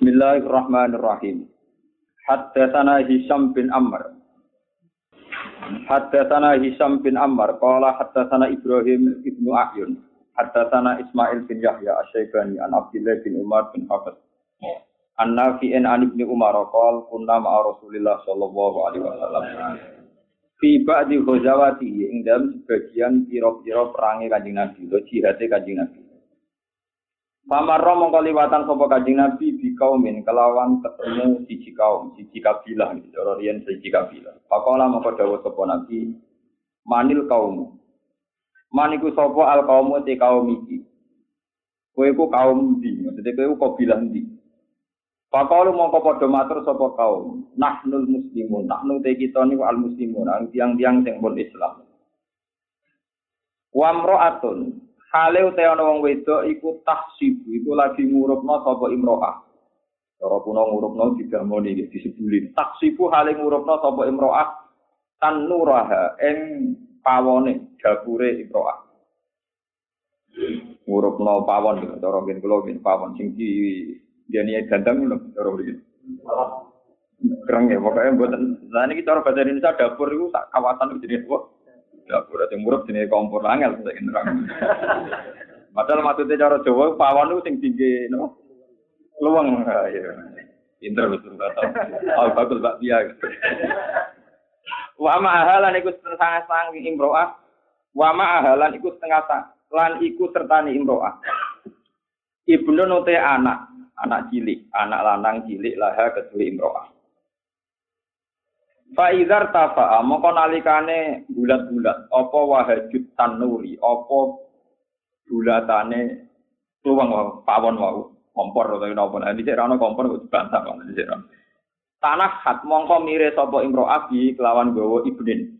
Bismillahirrahmanirrahim. Haddatsana Hisam bin Ammar. Haddatsana Hisam bin Ammar qala haddatsana Ibrahim ibnu Ayyun. Haddatsana Ismail bin Yahya Asy-Syaibani an Abdullah bin Umar bin Hafiz. An Nafi'in an Ibnu Umar qala kunna ma'a Rasulillah sallallahu alaihi wasallam. Fi ba'di ghazawati ing dalam sebagian pira-pira perangi Kanjeng Nabi, jihate Kanjeng Nabi. Pamarro mongko liwatan sapa Kanjeng Nabi bi kaumin kelawan ketemu siji kaum, siji kabilah gitu, cara riyen siji kabilah. Pakola mongko dawuh sapa Nabi, manil kaum. Maniku sapa al kaumu te kaum iki. Kowe iku kaum ndi? Maksudnya kowe kabilah ndi? Pakola mongko padha matur sapa kaum, nahnul muslimun, nahnu te kita niku al muslimun, tiang-tiang sing pun Islam. Wa Hale uta ana wong wedok iku tahsibu iku lagi ngurupno sapa imro'ah. Cara kuno ngurupno didamoni iki disebulin. Tahsibu hale ngurupno sapa imro'ah tan nuraha ing pawone dapure imro'ah. Ngurupno pawon cara ben kula ben pawon sing di jane gandeng lho cara mriki. Kereng ya pokoknya buatan. Nah ini cara bahasa Indonesia dapur itu kawasan itu jenis apa? Dapur sing murup jenenge kompor angel sing nerang. Padahal maksudnya cara Jawa pawon itu sing tinggi no. Luweng ya. Pinter betul kata. Oh bagus Mbak Pia. Wa ma ahalan iku setengah sang imro'ah. Wa ma ahalan iku setengah sang lan iku sertani imro'ah. Ibnu nute anak, anak cilik, anak lanang cilik laha kedua imro'ah. Faizar tafa'a mongko nalikane bulat-bulat apa wahajud tanuri apa bulatane luwang pawon wau kompor utawa napa. Nah dicek ana kompor kok dibantah kok dicek tanah hat mongko mire sapa imro abi kelawan gawa ibnin.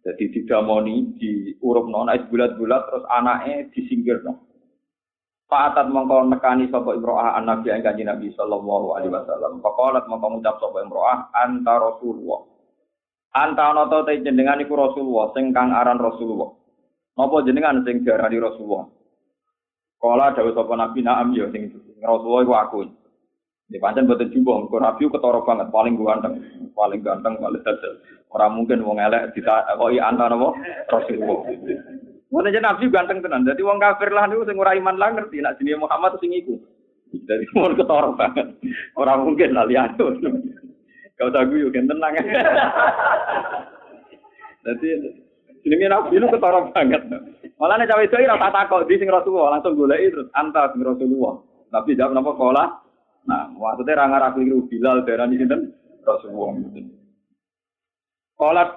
Jadi didamoni diurupno nek bulat-bulat terus anake disingkirno Fa'atat mongko nekani sapa imro'ah an nabi ing kanjeng Nabi sallallahu alaihi wasallam. Faqalat mongko ngucap sapa imro'ah anta Rasulullah. Anta ana ta te jenengan iku Rasulullah sing kang aran Rasulullah. Napa jenengan sing diarani Rasulullah? Kala dawuh sapa Nabi na'am ya sing Rasulullah iku aku. Di pancen boten jumbo, kok Nabi ketara banget, paling ganteng, paling ganteng, paling dadel. Ora mungkin wong elek ditakoki anta napa Rasulullah. Wong aja nabi ganteng tenan. Jadi wong kafir lah niku sing ora iman lah ngerti nek jenenge Muhammad sing iku. Jadi mau ketara banget. Ora mungkin lah lihat. Kau tak guyu kan tenang. Jadi jenenge nabi itu ketara banget. Malah nek cawe itu ora takok di sing Rasulullah langsung goleki terus anta sing Rasulullah. Nabi jawab napa kola? Nah, maksudnya ra ngarah keliru Bilal darani sinten? Rasulullah. Kolat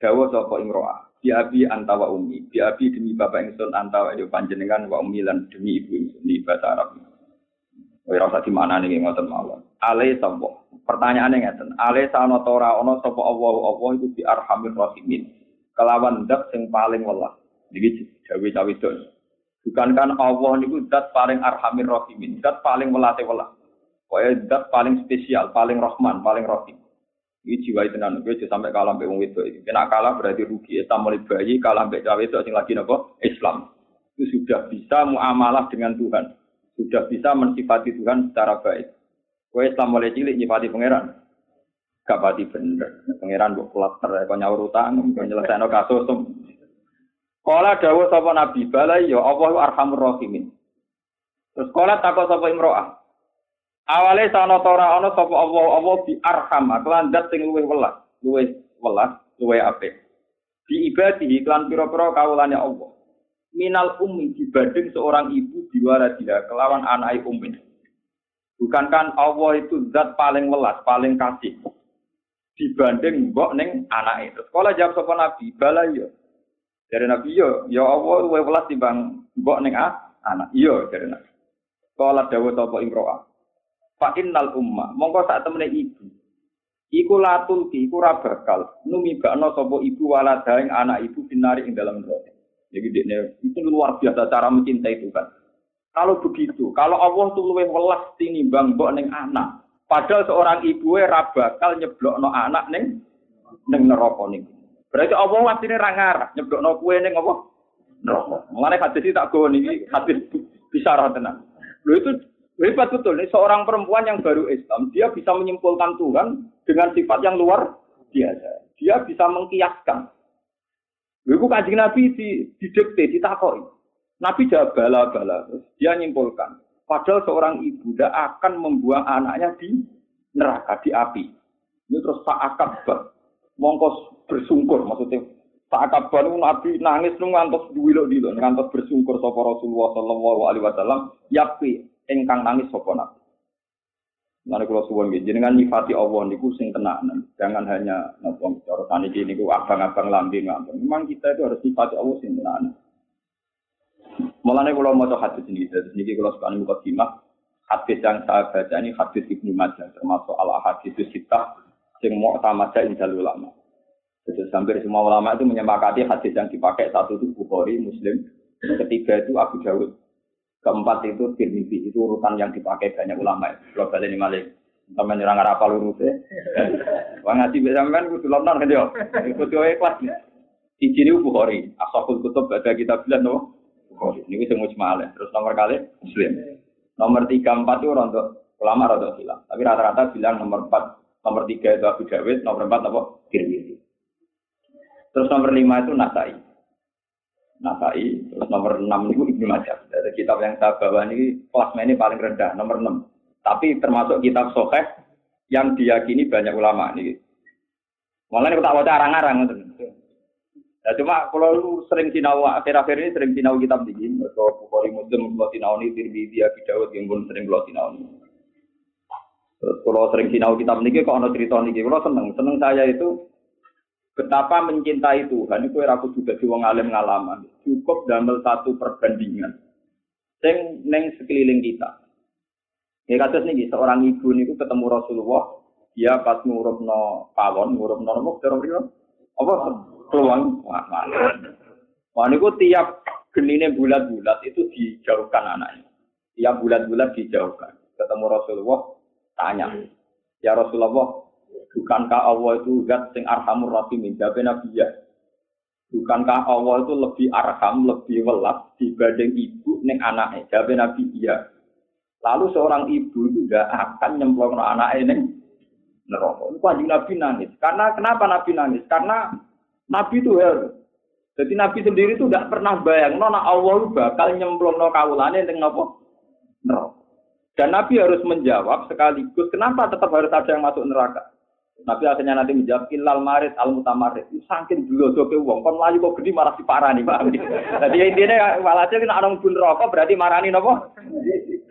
dawuh sapa imro'ah Bi abi anta wa ummi. Bi abi demi bapak ingsun anta wa panjenengan wa ummi lan demi ibu ingsun di bahasa Arab. Ora usah di mana nih ngoten mawon. Ale sapa? Pertanyaane ngeten. Ale sana ora ana sapa Allah Allah itu di arhamir rahimin. Kelawan zat sing paling welas. Niki jawi cawe itu. Bukankah Allah niku zat paling arhamir rahimin, zat paling welase welas. Pokoknya zat paling spesial, paling rahman, paling rahim. Ini jiwa itu nanti gue sampai kalah sampai wong itu. Kena kalah berarti rugi. Islam mulai bayi kalah sampai cawe itu asing lagi nopo Islam. Itu sudah bisa muamalah dengan Tuhan. Sudah bisa mensifati Tuhan secara baik. Gue Islam mulai cilik nyifati pangeran. Gak pati bener. Pangeran buat klaster, kau nyaur utang, kau nyelesaikan kasus. Kala dawuh sapa Nabi balai ya Allah arhamur rahimin. Terus kala takut sapa Imro'ah. Awale sana ora ana sapa Allah Allah bi arham kelan zat sing luwih welas, luwih welas, luwih apik. Di ibadihi kelan pira-pira kawulane Allah. Minal ummi dibanding seorang ibu diwara dia kelawan anak ummi. Bukankah Allah itu zat paling welas, paling kasih dibanding mbok ning anak itu. Sekolah jawab sapa Nabi, bala yo. Dari Nabi yo, ya Allah luwih welas timbang mbok ning anak. Iya dari Nabi. Sekolah dawuh sapa Imro'ah. Fa innal umma, mongko sak temene ibu. Iku latul ki, iku ra bakal numibakno sapa ibu walada ing anak ibu binari ing dalam neraka. Jadi dia itu luar biasa cara mencintai Tuhan. Kalau begitu, kalau Allah tuh luwih welas tinimbang mbok ning anak, padahal seorang ibu ra bakal nyeblokno anak ning ning neraka ning. Berarti Allah wasine ra ngarah nyeblokno kuwe ning apa? Neraka. Mulane hadis tak go niki hadis bisa tenan. Lho itu hebat betul nih seorang perempuan yang baru Islam, dia bisa menyimpulkan Tuhan dengan sifat yang luar biasa. Dia bisa mengkiaskan. Ibu kanjeng Nabi di didikte, ditakoi. Nabi jawab bala-bala. Dia nyimpulkan. Padahal seorang ibu tidak akan membuang anaknya di neraka, di api. Ini terus akab Mongkos bersungkur. Maksudnya akab itu Nabi nangis nung ngantos duwilo dilo. Ngantos bersungkur sopa Rasulullah Sallallahu Alaihi Wasallam. Yapi engkang nangis sopa Nabi. Nanti kalau suwon gitu, jenengan nyifati Allah niku sing tenanan. Jangan hanya nopo cara saniki niku abang-abang lambe ngambang. Memang kita itu harus nyifati Allah sing tenanan. Mulane kalau mau hadis ini, hadis ini kalau suka muka kimah, hadis yang saya baca ini hadis Ibnu Majah, termasuk al hadis kita sing mau tamaja injal ulama. Jadi hampir semua ulama itu menyepakati hadis yang dipakai satu itu Bukhari, Muslim, ketiga itu Abu Dawud, Keempat itu Tirmidzi, itu urutan yang dipakai banyak ulama. Kalau balik ini malik, sama nyerang arah palu urutnya. Wah ngaji bisa kan kudu nonton kan yo. Kudu kelas. Di sini Bukhari, Ashabul Kutub ada kita bilang no. Bukhari. Ini semua cuma Terus nomor kali Muslim. Nomor tiga empat itu untuk ulama rada hilang. Tapi rata-rata bilang nomor empat, nomor tiga itu Abu Dawud, nomor empat apa? Tirmidzi. Terus nomor lima itu Nasai. Nasai, terus nomor 6 itu Ibnu Majah. Dari kitab yang saya bawa ini ini paling rendah, nomor 6. Tapi termasuk kitab Soheh yang diyakini banyak ulama ini. Malah ini tak baca arang-arang. Ya cuma kalau sering sinau akhir-akhir ini sering sinau kitab begini, atau Bukhari Muslim kalau sinau ini Tirmidzi Abi Dawud yang pun sering kalau sinau ini. Terus kalau sering sinau kitab ini kok ada cerita ini, kalau seneng, seneng saya itu Betapa mencintai Tuhan itu aku juga di wong alim ngalaman. Cukup damel satu perbandingan. Sing neng sekeliling kita. Ya kasus nih, seorang ibu niku ketemu Rasulullah, dia pas ngurupno pawon, ngurupno terus apa peluang Wah niku tiap genine bulat-bulat itu dijauhkan anaknya. Tiap bulat-bulat dijauhkan. Ketemu Rasulullah, tanya, ya Rasulullah, Bukankah Allah itu zat sing arhamur rahimin? Jawab Nabi ya. Bukankah Allah itu lebih arham, lebih welas dibanding ibu neng anaknya? Jawab Nabi iya. Lalu seorang ibu tidak akan nyemplung anaknya neng neraka. Itu kanjeng Nabi nangis. Karena kenapa Nabi nangis? Karena Nabi itu heran. Jadi Nabi sendiri itu tidak pernah bayang, nona Allah bakal nyemplung no kaulane neng nopo neraka. Dan Nabi harus menjawab sekaligus kenapa tetap harus ada yang masuk neraka. Nabi akhirnya nanti menjawab ilal marid al mutamarid. Saking dulu dope uang, kon melayu kok gede marah si parah nih pak. Jadi intinya walhasil kena orang pun rokok berarti marani nopo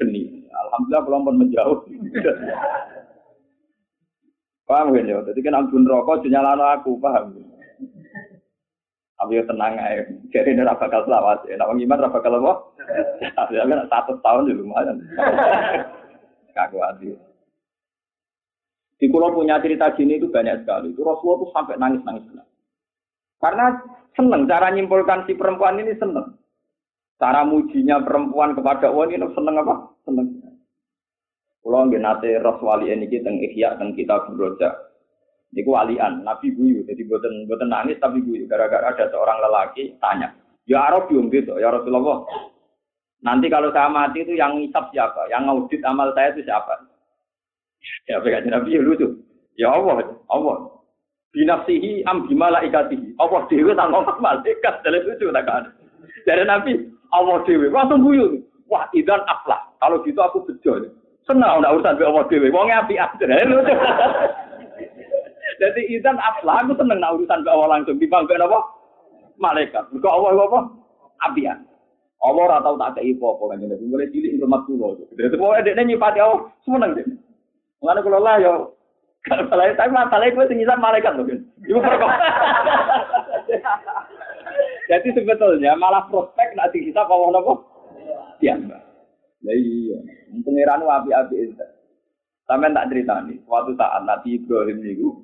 geni. Alhamdulillah belum pun menjauh. paham kan ya? Jadi kan ampun rokok nyalano aku paham. Tapi ya tenang aja. Jadi ini raba bakal selawat. Ya, nak iman raba bakal apa? Ya kan satu tahun ya lumayan. Kaku hati. Di kulo punya cerita gini itu banyak sekali. Itu Rasulullah itu sampai nangis-nangis. Karena seneng cara nyimpulkan si perempuan ini seneng. Cara mujinya perempuan kepada Allah ini seneng apa? Seneng. Kulo nggih nate Rasulullah ini kita ihya dan kita beroja. Niku walian, Nabi guyu. Jadi buatan buatan nangis tapi guyu. Gara-gara ada seorang lelaki tanya, ya Arab gitu, ya Rasulullah. Nanti kalau saya mati itu yang ngisap siapa? Yang ngaudit amal saya itu siapa? Ya apa Nabi ya lucu. Ya Allah, Allah. Binafsihi am bimalaikatihi. Allah dewi tak ngomong malaikat dalam lucu tak kan. Dari Nabi, Allah dewi langsung guyu. Wah, idan aflah. Kalau gitu aku bejo. Senang ndak urusan Allah dewi. Wong api aja. Lucu. Jadi idan aflah aku seneng nak urusan Allah langsung dibangga apa? Malaikat. Kok Allah apa? Apian. Allah ora tau tak kei apa-apa kan Mulai cilik rumah kula. Dadi pokoke dekne nyipati Allah seneng deh. Mengenai kalau lah yo, kalau salah tapi masalahnya gue tinggi malaikat loh kan. Ibu Jadi sebetulnya malah prospek nanti kita kalau nopo biasa. Ya iya, pengiran api api itu. Sampai tak cerita nih, suatu saat Nabi Ibrahim itu,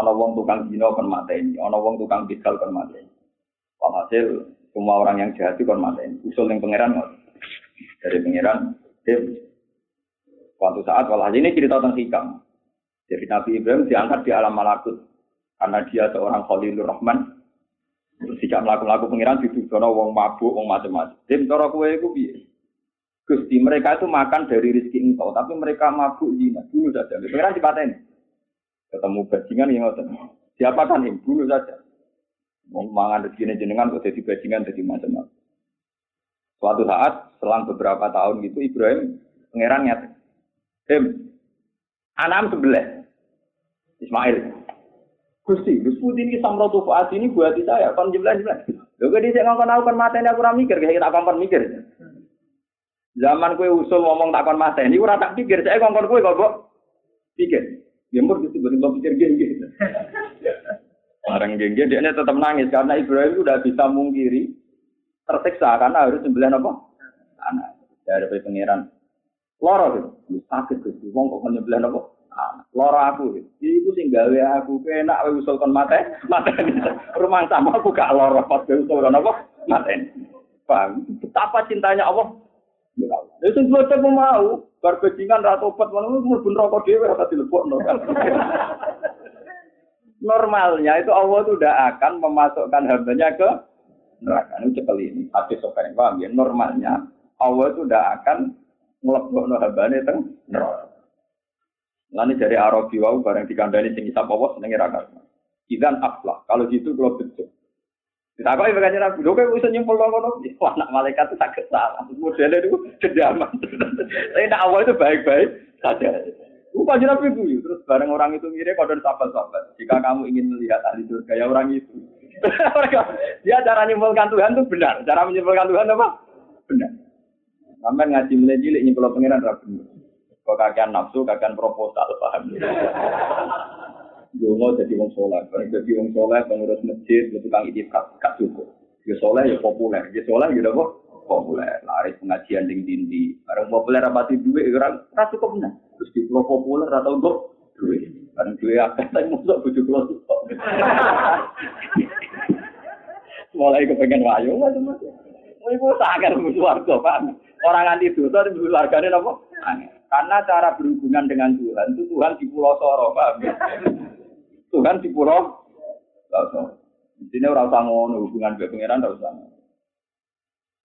ono wong tukang dino kon mateni, ono wong tukang bidal kon mateni. Walhasil semua orang yang jahat itu kon mateni. Usul yang pangeran dari pangeran, Tim. Suatu saat walhasil ini cerita tentang hikam. Jadi Nabi Ibrahim diangkat di alam malakut karena dia seorang Khalilur Rahman. Terus jika melakukan pangeran dituduh wong mabuk, wong macam-macam. Tim cara kowe iku piye? Gusti mereka itu makan dari rezeki engkau, tapi mereka mabuk zina. Bunuh saja. Pengiran dipaten. Ketemu bajingan yang ngotot. Siapa kan ini? Bunuh saja. Mau mangan rezeki jenengan kok jadi bajingan jadi macam-macam. Suatu saat selang beberapa tahun gitu Ibrahim nyata. Hem, anam sebelah. Ismail. Gusti, Gus Putih ini samrotu fuad ini buat saya, kon jelas jelas. Lho kok dhisik ngongkon aku kan mateni aku ora mikir, kayak tak kon mikir. Zaman kue usul ngomong takon mata ini, ora tak pikir, saya ngomong kue kok kok pikir. Ya mur gitu, betul pikir gini. Orang geng dia tetap nangis karena Ibrahim itu udah bisa mungkiri tersiksa karena harus sembilan apa? Anak dari pangeran. Loro gitu, sakit gitu. Wong kok menyembelih apa? Loro aku gitu. Iku sing gawe aku enak wae usul kon mate, mate rumah sama aku gak loro pas usul kon apa? Mate. Paham? Betapa cintanya Allah Ya sing bocah mau, bar bajingan ra tobat malah mlebu neraka dhewe ora dilebokno. Normalnya itu Allah itu udah akan memasukkan hambanya ke neraka. Ini cekel ini, hadis sopan paham ya. Normalnya Allah itu udah akan ngelebokno hambanya teng neraka. Lalu dari Arabi wau bareng dikandani sing isap Allah senenge ra Idan aflah. Kalau gitu kalau betul. Ditakoi makanya Nabi, lho kowe bisa nyimpul ngono. Wah, anak malaikat itu sakit salah. Modelnya itu kedaman. Tapi nak awal itu baik-baik saja. Lupa aja Nabi itu. Terus bareng orang itu mirip kode sahabat-sahabat. Jika kamu ingin melihat ahli surga, ya orang itu. Dia cara nyimpulkan Tuhan itu benar. Cara menyimpulkan Tuhan apa? Benar. Sampai ngaji mulai cilik nyimpul pengiran rapi. Kok kakean nafsu, kakean proposal, paham? Dungo jadi wong soleh, bareng jadi wong soleh, pengurus masjid, tukang itikaf, gak cukup. Ya soleh ya populer, ya soleh ya apa? Populer, lari pengajian ding dindi. Bareng populer apa sih duit, orang rasa cukup benar. Terus di pulau populer atau untuk duit. Bareng duit apa? Saya mau bujuk pulau cukup. Mulai kepengen wayo macam-macam. Ibu sakit musuh warga, Pak. Orang anti dosa di warganya apa? Karena cara berhubungan dengan Tuhan itu Tuhan di Pulau Soro, Pak. Tuhan di pulau. Di sini orang usah hubungan dengan pangeran ora usah.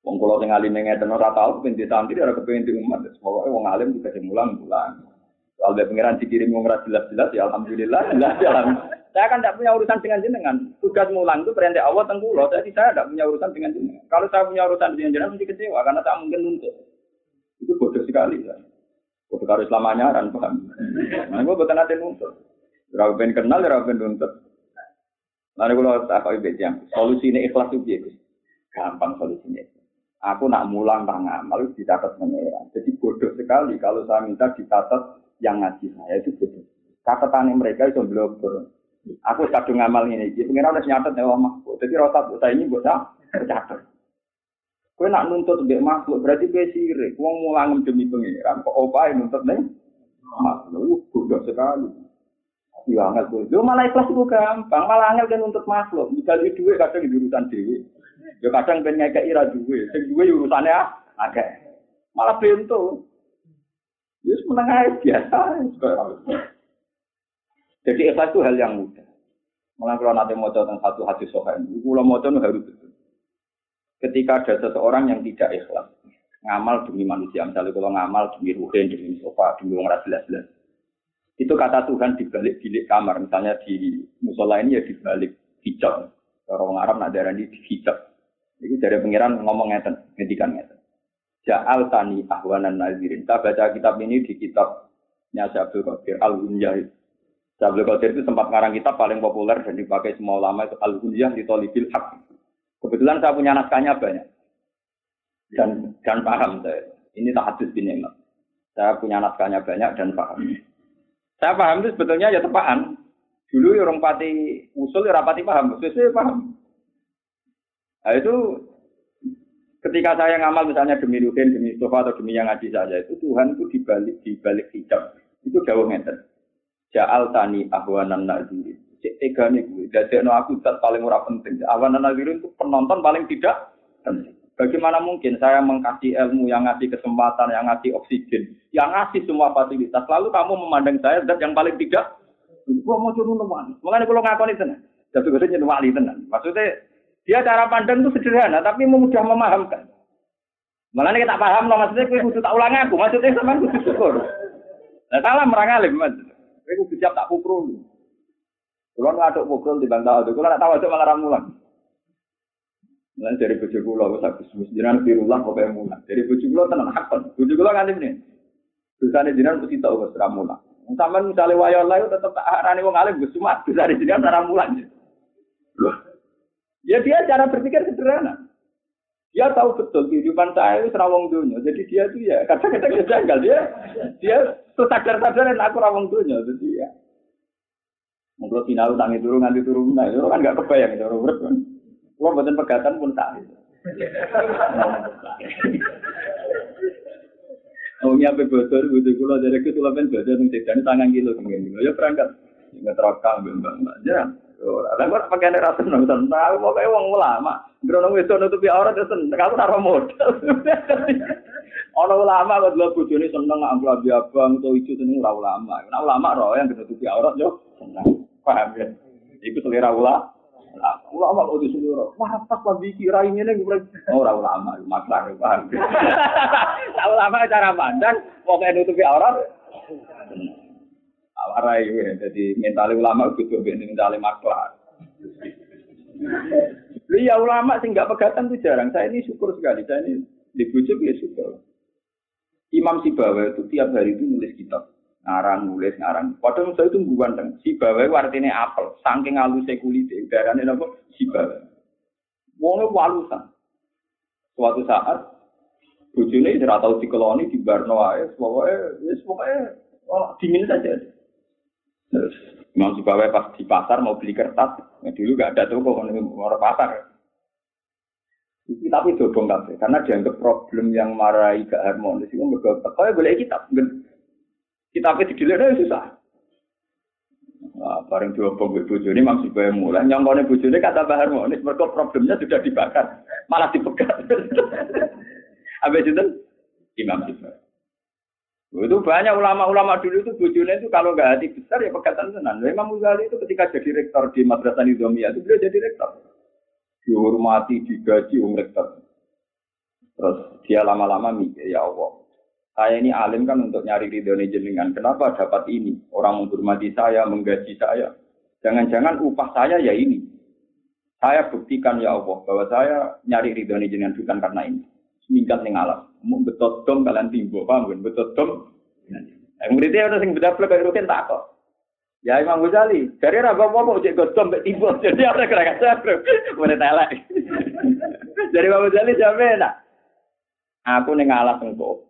Wong kula sing alim ngeten ora tau pinti santri ora kepengin di umat. Pokoke wong alim juga sing mulang mulang. Soal pangeran dikirim wong jelas-jelas ya alhamdulillah jelas ya Saya kan tidak punya urusan dengan jenengan. Tugas mulang itu perintah Allah tentang pulau. Jadi saya tidak punya urusan dengan jenengan. Kalau saya punya urusan dengan jenengan mesti kecewa karena tak mungkin nuntut. Itu bodoh sekali. Ya. Bodoh kalau Islam anyaran paham. Nah, gue bukan ada nuntut. Ora ben kenal, ora ben nuntut. Lalu kalau tak kau yang solusi ini ikhlas itu biasa. Gampang solusinya. Aku nak mulang tak ngamal dicatat mengira. Jadi bodoh sekali kalau saya minta dicatat yang ngaji saya itu bodoh. Catatan mereka itu belum Aku kadung ngamal ini. Jadi pengen udah nyatet ya mah. Jadi rasa saya ini buat catat. Kue nak nuntut mbek makhluk berarti kue sirik. Wong mulang demi pengiran. Kok opai nuntut nih? Makhluk bodoh sekali. Ya angel tuh. Yo malah ikhlas itu gampang, malah angel kan untuk makhluk. Misal di duit kadang di urusan dewi. Yo kadang pengen ngekek ira duit. Sing duit urusannya agak. Malah bento. Ya menengah biasa. Jadi ikhlas itu hal yang mudah. Malah kalau nanti mau tentang satu hati sohain, kalau mau harus betul. Ketika ada seseorang yang tidak ikhlas, ngamal demi manusia, misalnya kalau ngamal demi ruhin, demi sofa, demi orang jelas-jelas, itu kata Tuhan di balik bilik kamar, misalnya di musola ini ya di balik hijab. Orang Arab nak darah di hijab. Itu dari pengiran ngomong ngeten, ngedikan ngeten. Ja'al tani ahwanan nazirin. Saya baca kitab ini di kitabnya Syabdul Qadir Al-Hunyah. Syabdul Qadir itu sempat ngarang kitab paling populer dan dipakai semua ulama itu Al-Hunyah di Tolibil Haq. Kebetulan saya punya naskahnya banyak. Dan dan paham saya. Ini tak hadis bin Saya punya naskahnya banyak dan paham. Saya paham itu sebetulnya ya tepaan. Dulu orang pati usul ya rapati paham, sesuai paham. Nah itu ketika saya ngamal misalnya demi Ruhin, demi Mustafa atau demi yang ngaji saja itu Tuhan itu dibalik dibalik hijab itu jauh meter. Ja'al tani ahwanan nazirin. Cek tega nih gue. Jadi no aku tak paling murah penting. Ahwanan nazirin itu penonton paling tidak penting. Bagaimana mungkin saya mengkasih ilmu, yang ngasih kesempatan, yang ngasih oksigen, yang ngasih semua fasilitas, lalu kamu memandang saya zat yang paling tidak? Gua mau curun wali. Makanya kalau ngakoni tenan. Jadi gue jadi wali tenan. Maksudnya dia cara pandang itu sederhana, tapi mudah memahamkan. Malah kita paham maksudnya gue kudu tak ulang aku, maksudnya sama kudu syukur. Nah salah merang alim, mas. Kudu siap tak pukul. Kalau ngaduk pukul di bantah itu, kalau nggak tahu itu malah ramulan. Nah dari bojo kula wis wis jenengan birullah kok mulan. Dari bojo kula tenan hakon. Bojo kula nganti meneh. Dosane jenengan mesti tau wis ramulan. Sampeyan misale wayo Allah tetep tak arani wong alim Gus cuma dosane jenengan ora mulan. Ya dia cara berpikir sederhana. Dia tahu betul kehidupan saya itu serawong dunia. Jadi dia tuh ya kadang-kadang dia janggal dia dia sadar-sadar aku rawong dunia. Jadi ya. Mungkin final tangi turun nganti turun, nah itu kan nggak kebayang itu urut kan. Kalau buatan pegatan pun tak. Oh ini apa bocor, butuh kulo dari itu kan bocor tidak tangan kilo kemudian ya berangkat nggak terakam bembang aja. Ada kok pakai rasa nong tahu mau kayak uang ulama. Grono itu nutupi aurat itu seneng, kamu naruh modal. Ono ulama kok dua bojone seneng ambil abang atau itu seneng ora ulama. Nah ulama roh yang nutupi aurat yo seneng. Paham ya? Iku selera ulama. Ulama kok disuruh, wah pas lagi kira nih gue orang ulama, maklar paham. Ulama cara pandang, kayak nutupi aurat. Awarai ya, jadi mental ulama itu juga mental maklar. Iya ulama sih nggak pegatan tuh jarang. Saya ini syukur sekali. Saya ini di bujuk ya syukur. Imam Sibawa itu tiap hari itu nulis kitab ngarang nulis ngarang. Padahal saya itu ganteng. Si bawa artinya apel. Saking halusnya kulitnya. Darahnya apa? Si bawa. Wongnya walusan. Suatu saat bojone ora tau dikeloni di Barno ae, pokoke wis pokoke oh, dingin saja. Terus Imam Sibawa pas di pasar mau beli kertas, ya dulu gak ada toko orang pasar. Tapi dobong kabeh karena dianggap problem yang marahi gak harmonis itu mergo kaya boleh kitab. Kita apa digilirnya susah. Nah, bareng diobong ibu ini maksud gue mulai nyongkone ini kata bahar harmonis mereka problemnya sudah dibakar malah dipegat apa itu Imam Sibawai itu banyak ulama-ulama dulu itu bujurnya itu kalau nggak hati besar ya pegatan tenan. Imam Ghazali itu ketika jadi rektor di Madrasah Nizamiyah itu beliau jadi rektor. Dihormati, digaji um rektor. Terus dia lama-lama mikir, ya Allah, saya ini alim kan untuk nyari ridho jenengan. Kenapa dapat ini? Orang menghormati saya, menggaji saya. Jangan-jangan upah saya ya ini. Saya buktikan ya Allah bahwa saya nyari ridho jenengan bukan karena ini. Minggat ning alam. Mau betot dom kalian timbo, paham kan? Betot dom. Yang muridnya ada yang beda kayak rutin tak kok. Ya Imam Ghazali, dari raga apa mau cek godom mbek tiba. Jadi apa kira kira. Mulai telek. Dari Imam Ghazali jawabnya nak. Aku ning alas engko.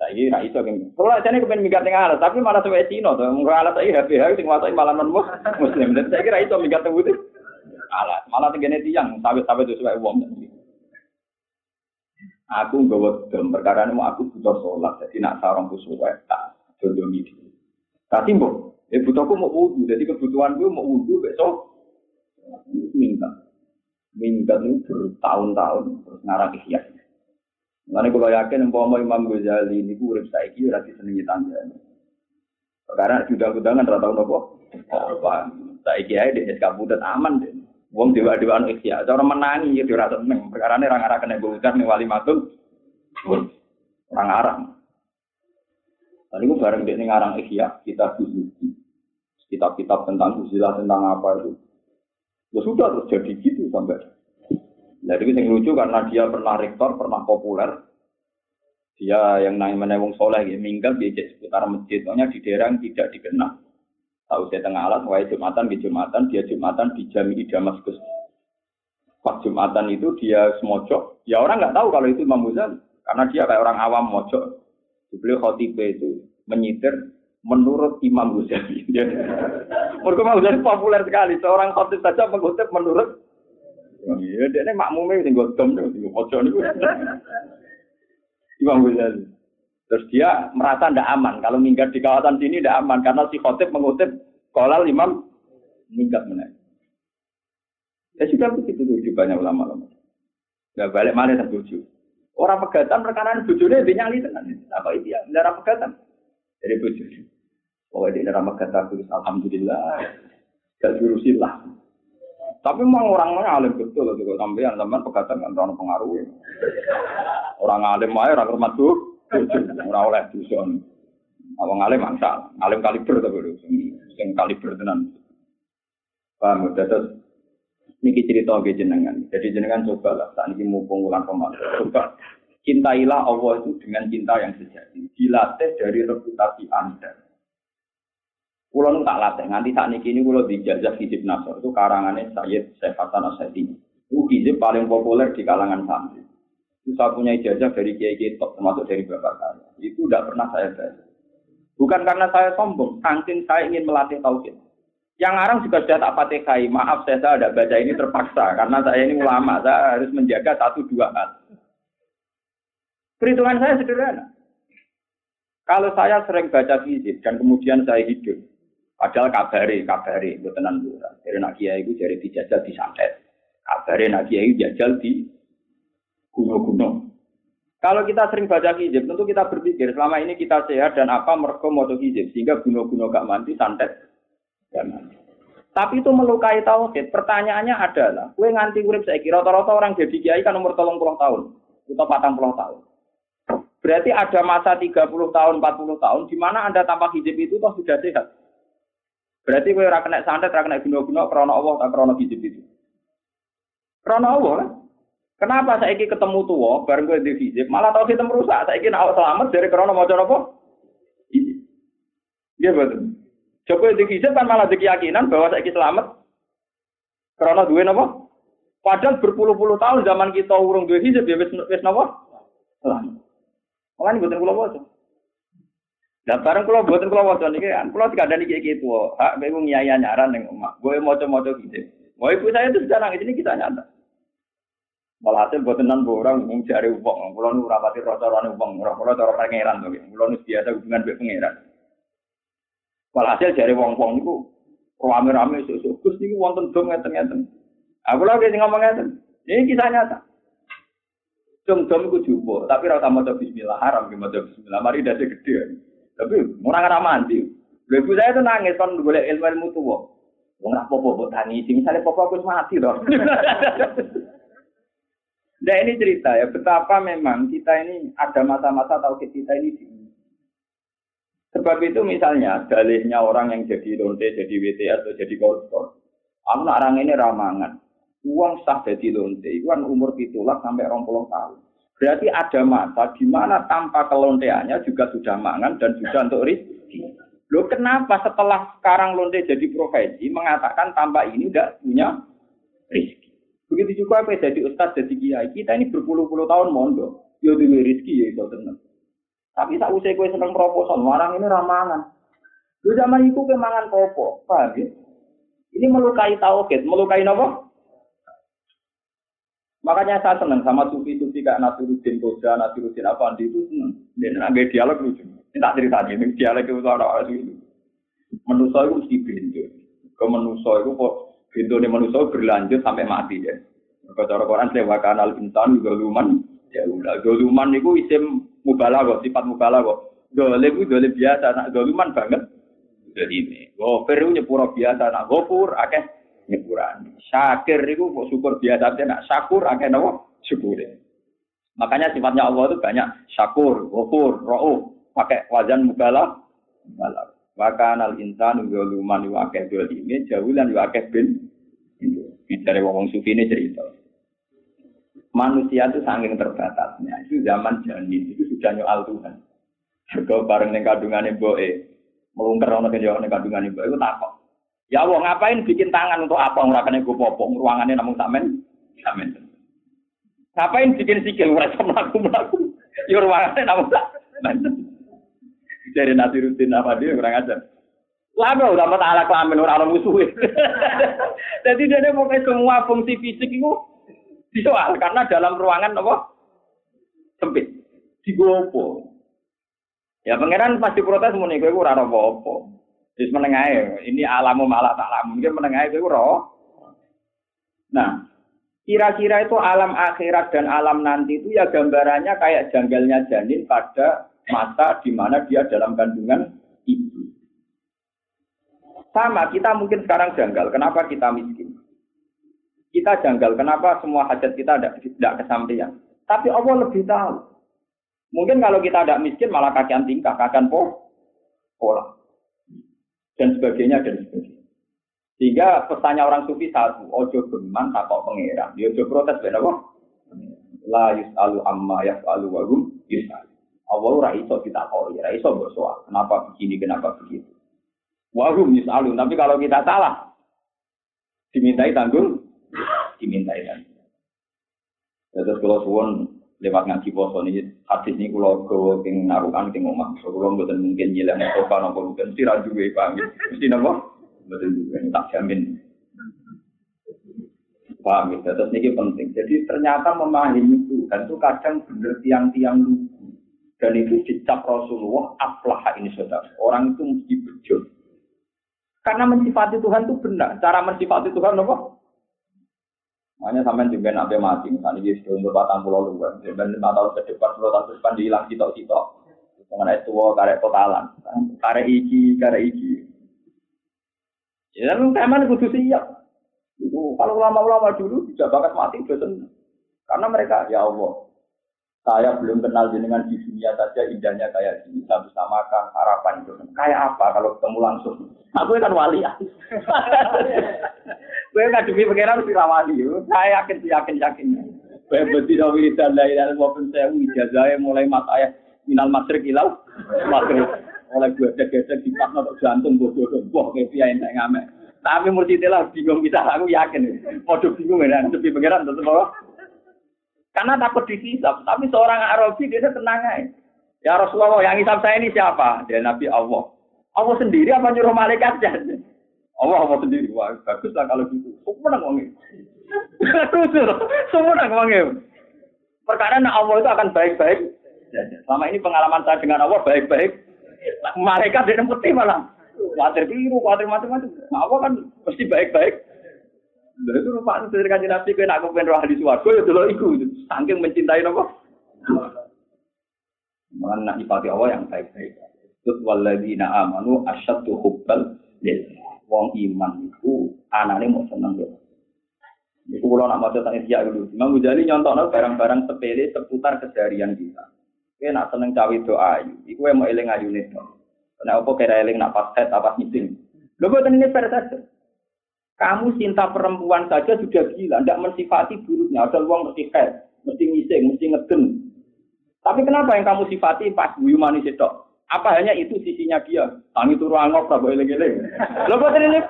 Saiki ra iso kan. Kalau jane kepen ning tapi malah suwe Cina to. Mung alas saiki HP sing wasai malah non muslim. Dan saiki ra iso minggat putih. Alas, malah tenggene tiyang sawit-sawit itu suwe wong. Aku nggawa dem perkara mau aku butuh sholat, jadi nak sarong ku suwe tak jodoh iki. Tapi mbok, eh butuhku mau wudhu, jadi kebutuhanku mau wudhu besok minta. Minta itu bertahun-tahun terus ngarang ikhya. Nanti kalau yakin umpama Imam Ghazali ini urip saiki ora disenengi tangga. Karena sudah undangan rata tahun apa? Saiki ae di SK Budet aman deh. Wong dewa dewaan ikhya, cara menangi ya ora seneng. Perkara ini orang arah kena bukan nih wali matung. Orang arang. Tadi gue bareng dia ngarang ikhya, kita suzuki. Kitab-kitab tentang usilah tentang apa itu. Ya sudah terus jadi gitu sampai jadi yang lucu karena dia pernah rektor, pernah populer. Dia yang namanya wong soleh, ya, minggat di seputar masjid, pokoknya di daerah yang tidak dikenal. Tahu saya tengah alat, wahai Jumatan di Jumatan, dia Jumatan di Jami Damaskus. Pas Jumatan itu dia semojok, ya orang nggak tahu kalau itu Imam Ghazali, karena dia kayak orang awam mojok. Beliau khotibah itu menyitir menurut Imam Ghazali. Menurut Imam Ghazali populer sekali, seorang khotib saja mengutip menurut Ya dia ini makmumnya tinggal dom, tinggal pojok nih. Imam Ghazali. Terus dia merasa tidak aman. Kalau minggat di kawasan sini tidak aman. Karena si khotib mengutip kolal imam minggat menaik. Ya sudah begitu di banyak ulama-ulama. Ya balik mana dan buju. Orang pegatan rekanan bujurnya dia nyali tenan. Apa itu ya? Pegatan. Jadi buju. Pokoknya di darah pegatan Alhamdulillah. Gak jurusilah. Tapi memang orangnya alim betul juga sampean teman pegatan kan orang pengaruh. Orang alim aja orang hormat tuh, orang oleh dusun. Abang alim mangsa, alim kaliber tapi sing kaliber tenan. Paham? Terus niki cerita ke jenengan. Jadi jenengan coba lah saat ini mumpung bulan Ramadan. Coba cintailah Allah itu dengan cinta yang sejati. Dilatih dari reputasi Anda. Kulo nu tak latih nganti saat ini kini kulo dijajah hizib nasor itu karangannya Sayyid Syekh Hasan Asyadi. Itu paling populer di kalangan santri. Itu saya punya ijazah dari kiai kiai top termasuk dari bapak saya. Itu tidak pernah saya baca. Bukan karena saya sombong, saking saya ingin melatih tauhid. Yang orang juga sudah tak fatihai. Maaf saya tidak baca ini terpaksa karena saya ini ulama, saya harus menjaga satu dua hal. Perhitungan saya sederhana. Kalau saya sering baca fisik dan kemudian saya hidup, Padahal kabari, kabari, itu tenan. Dari nak kiai itu jadi dijajal di santet. Kabari nak kiai jajal di gunung-gunung. Kalau kita sering baca hijab, tentu kita berpikir selama ini kita sehat dan apa mereka mau hijab sehingga gunung-gunung gak mati, santet. Tapi itu melukai tauhid. Pertanyaannya adalah, kue nganti urip saya kira rata-rata orang jadi kiai kan umur tolong puluh tahun atau patang puluh tahun. Berarti ada masa 30 tahun, 40 tahun di mana Anda tanpa hijab itu toh sudah sehat. Berarti kowe ora kena santet, ora kena guna-guna krana Allah tak krana hijab itu. Krana Allah kan? Kenapa saya ini ketemu tua, bareng gue di hijab, malah tau kita merusak. Saya ini awak selamat dari krana mau apa? Iya betul. Coba di kan malah di keyakinan bahwa saya ini selamat. Krana duwe napa? Padahal berpuluh-puluh tahun zaman kita urung duwe hijab ya wis wis napa? Selamat. Makanya buatan kula waca. Lah bareng kula mboten kula waca niki kan, kula dikandani iki iki tuwa. Hak kowe nyai nyaran ning omah. Kowe maca-maca gitu. Mau ibu saya itu sudah nangis ini kita nyata. Walhasil buat tenan orang ngomong jari uang, kulo nu rapati rasa-rasa uang, kulo cara pangeran to, kulo nu biasa hubungan mbek pangeran. Walhasil jari uang-uang niku rame-rame sesuk Gus niku wonten dong ngeten-ngeten. Aku lagi ngomong ngeten. Ini kisah nyata. Dom-dom iku jupo, tapi ora maca bismillah haram ki maca bismillah. Mari dadi gede. Tapi orang ora mandi. Ibu saya itu nangis kan boleh ilmu ilmu tua. Wong apa-apa mbok tangisi, misalnya papa aku mati loh. Nah ini cerita ya, betapa memang kita ini ada masa-masa tauhid kita ini di Sebab itu misalnya dalihnya orang yang jadi lonte, jadi WT atau jadi koruptor. Aku orang ini ramangan. Uang sah jadi lonte, kan umur pitulah sampai rompolong tahun. Berarti ada masa di mana tanpa kelonteannya juga sudah mangan dan juga untuk rezeki. Loh kenapa setelah sekarang lonte jadi profesi mengatakan tanpa ini tidak punya rezeki? Begitu juga apa jadi ustadz jadi kiai kita ini berpuluh-puluh tahun mondok, yo duwe rezeki ya itu tenang. Tapi tak usai kue seneng proposal, orang ini ramangan. Lu zaman itu kemangan popo, paham ya? Ini melukai tauhid, melukai nopo? Makanya saya senang sama sufi-sufi kayak Nasiruddin Toja, Nasiruddin Afandi itu senang. Dan nggak dialog lucu. Ini tak cerita ini, dialog itu ada itu. Menuso itu mesti bintu. Ke itu kok bintu ini menuso berlanjut sampai mati ya. Kalau cara Quran sewa kanal insan luman ya udah luman itu isim mubalah kok, sifat mubalah kok. Dolim itu dolim biasa, nak doluman banget. Jadi ini, gofir itu nyepura biasa, nak gofur akeh nyepuran. Syakir itu kok syukur biasa, nak syakur akeh nawa syukur. Makanya sifatnya Allah itu banyak syakur, gofur, ro'uf, pakai wajan mubala, mubala. Wakan al insan luman wa akeh dolime jaulan wa akeh bin. Bicara wong sufi ini cerita. Manusia itu saking terbatasnya. Itu zaman janin itu sudah nyoal Tuhan. Juga bareng kandungan ibu eh melungker orang kejauhan dengan kandungan ibu itu takut. Ya Allah, ngapain bikin tangan untuk apa? Ngurakannya gue popong, ruangannya namun samen, samen. Ngapain bikin sikil? Mereka melaku melaku. Ya ruangannya namun samen. Dari nasi rutin apa dia kurang ajar. Lama udah mata ala kelamin orang orang musuh. Jadi dia pokoknya semua fungsi fisik itu Disoal karena dalam ruangan apa? Sempit. Digopo. Ya pangeran pasti protes muni kowe ora apa-apa. Wis menengae, ini alamu malah tak alam. Mungkin menengae kowe ora. Nah, kira-kira itu alam akhirat dan alam nanti itu ya gambarannya kayak janggalnya janin pada masa di mana dia dalam kandungan ibu. Sama, kita mungkin sekarang janggal. Kenapa kita miskin? Kita janggal. Kenapa semua hajat kita tidak, tidak kesampaian? Tapi Allah lebih tahu. Mungkin kalau kita tidak miskin malah kakian tingkah, kakian po, pola. Dan sebagainya, dan sebagainya. Sehingga pesannya orang sufi satu, ojo berman takok pengeran. Dia ojo protes, benar kok? La yus'alu amma yas'alu wagum yus'alu. Allah ora iso ditakoi, ora iso bersoal. Kenapa begini, kenapa begitu. Wahum yus'alu. Tapi kalau kita salah, dimintai tanggung, dimintai tanggung. Ya, terus kalau suwon lewat ngaji poso ini hadis ini kalau gawa king narukan king omah so kalau mboten mungkin nyilang sofa nopo mungkin mesti ra duwe paham mesti napa mboten duwe tak jamin paham ya terus ini penting jadi ternyata memahami itu dan itu kadang bener tiang-tiang lugu dan itu dicap Rasulullah aflah ini saudara orang itu mesti bejo karena mensifati Tuhan itu benar cara mensifati Tuhan apa Makanya sampai juga nabi mati, misalnya dia sudah umur batang pulau luar, dan lima tahun ke depan, sepuluh tahun ke depan dihilang sitok-sitok. Mengenai tua karek totalan, karek iki, karek iki. Ya, teman kudu siap. Itu kalau ulama-ulama dulu bisa bakat mati betul. Karena mereka ya Allah, saya belum kenal jenengan di dunia saja indahnya kayak gini. Saya bisa makan, harapan itu. Kayak apa kalau ketemu langsung? Aku kan wali ya. Gue ngadepi pengiran si rawali. Saya yakin yakin yakin. Gue berarti dawi dan lain dan maupun saya ijazahnya mulai mat ayah minal masrik ilau masrik. Oleh gue gesek di pas untuk jantung bodoh bodoh kayak dia yang ngamek. Tapi murtitilah bingung kita aku yakin. Podo bingung ya. Tapi pengiran tetap karena takut dihisap. Tapi seorang Arabi dia tenang aja. Ya Rasulullah yang hisap saya ini siapa? Dia Nabi Allah. Allah sendiri apa nyuruh malaikat saja? Allah Allah sendiri. Wah, bagus lah kalau gitu. Semua nang wangi. Semua nang wangi. Perkara nak Allah itu akan baik-baik. Selama ini pengalaman saya dengan Allah baik-baik. Mereka tidak putih malah. Khawatir biru, khawatir macam-macam. Nah, Allah kan mesti baik-baik. Lalu itu rupa dari kanji nabi kena aku pengen roh di suarga ya dulu iku saking mencintai nopo. Mana nak nyipati Allah yang baik-baik. Terus waladina amanu asyaddu hubbal lillah wong iman itu anane mau seneng ya. Itu kalau nak maca tanya dia dulu. Imam Ghazali nyontokno barang-barang sepele seputar keseharian kita. Oke, nak seneng cawe doa ayu. Iku mau eling ayu nih. Kenapa kira eling nak pas head apa meeting? Lo buat ini saja. Kamu cinta perempuan saja sudah gila, tidak mensifati buruknya. Ada uang mesti head, mesti ngising, mesti ngeden. Tapi kenapa yang kamu sifati pas buyu manis itu? Apa hanya itu sisinya dia? Tangi turu angok, tak boleh eling Lo buat ini.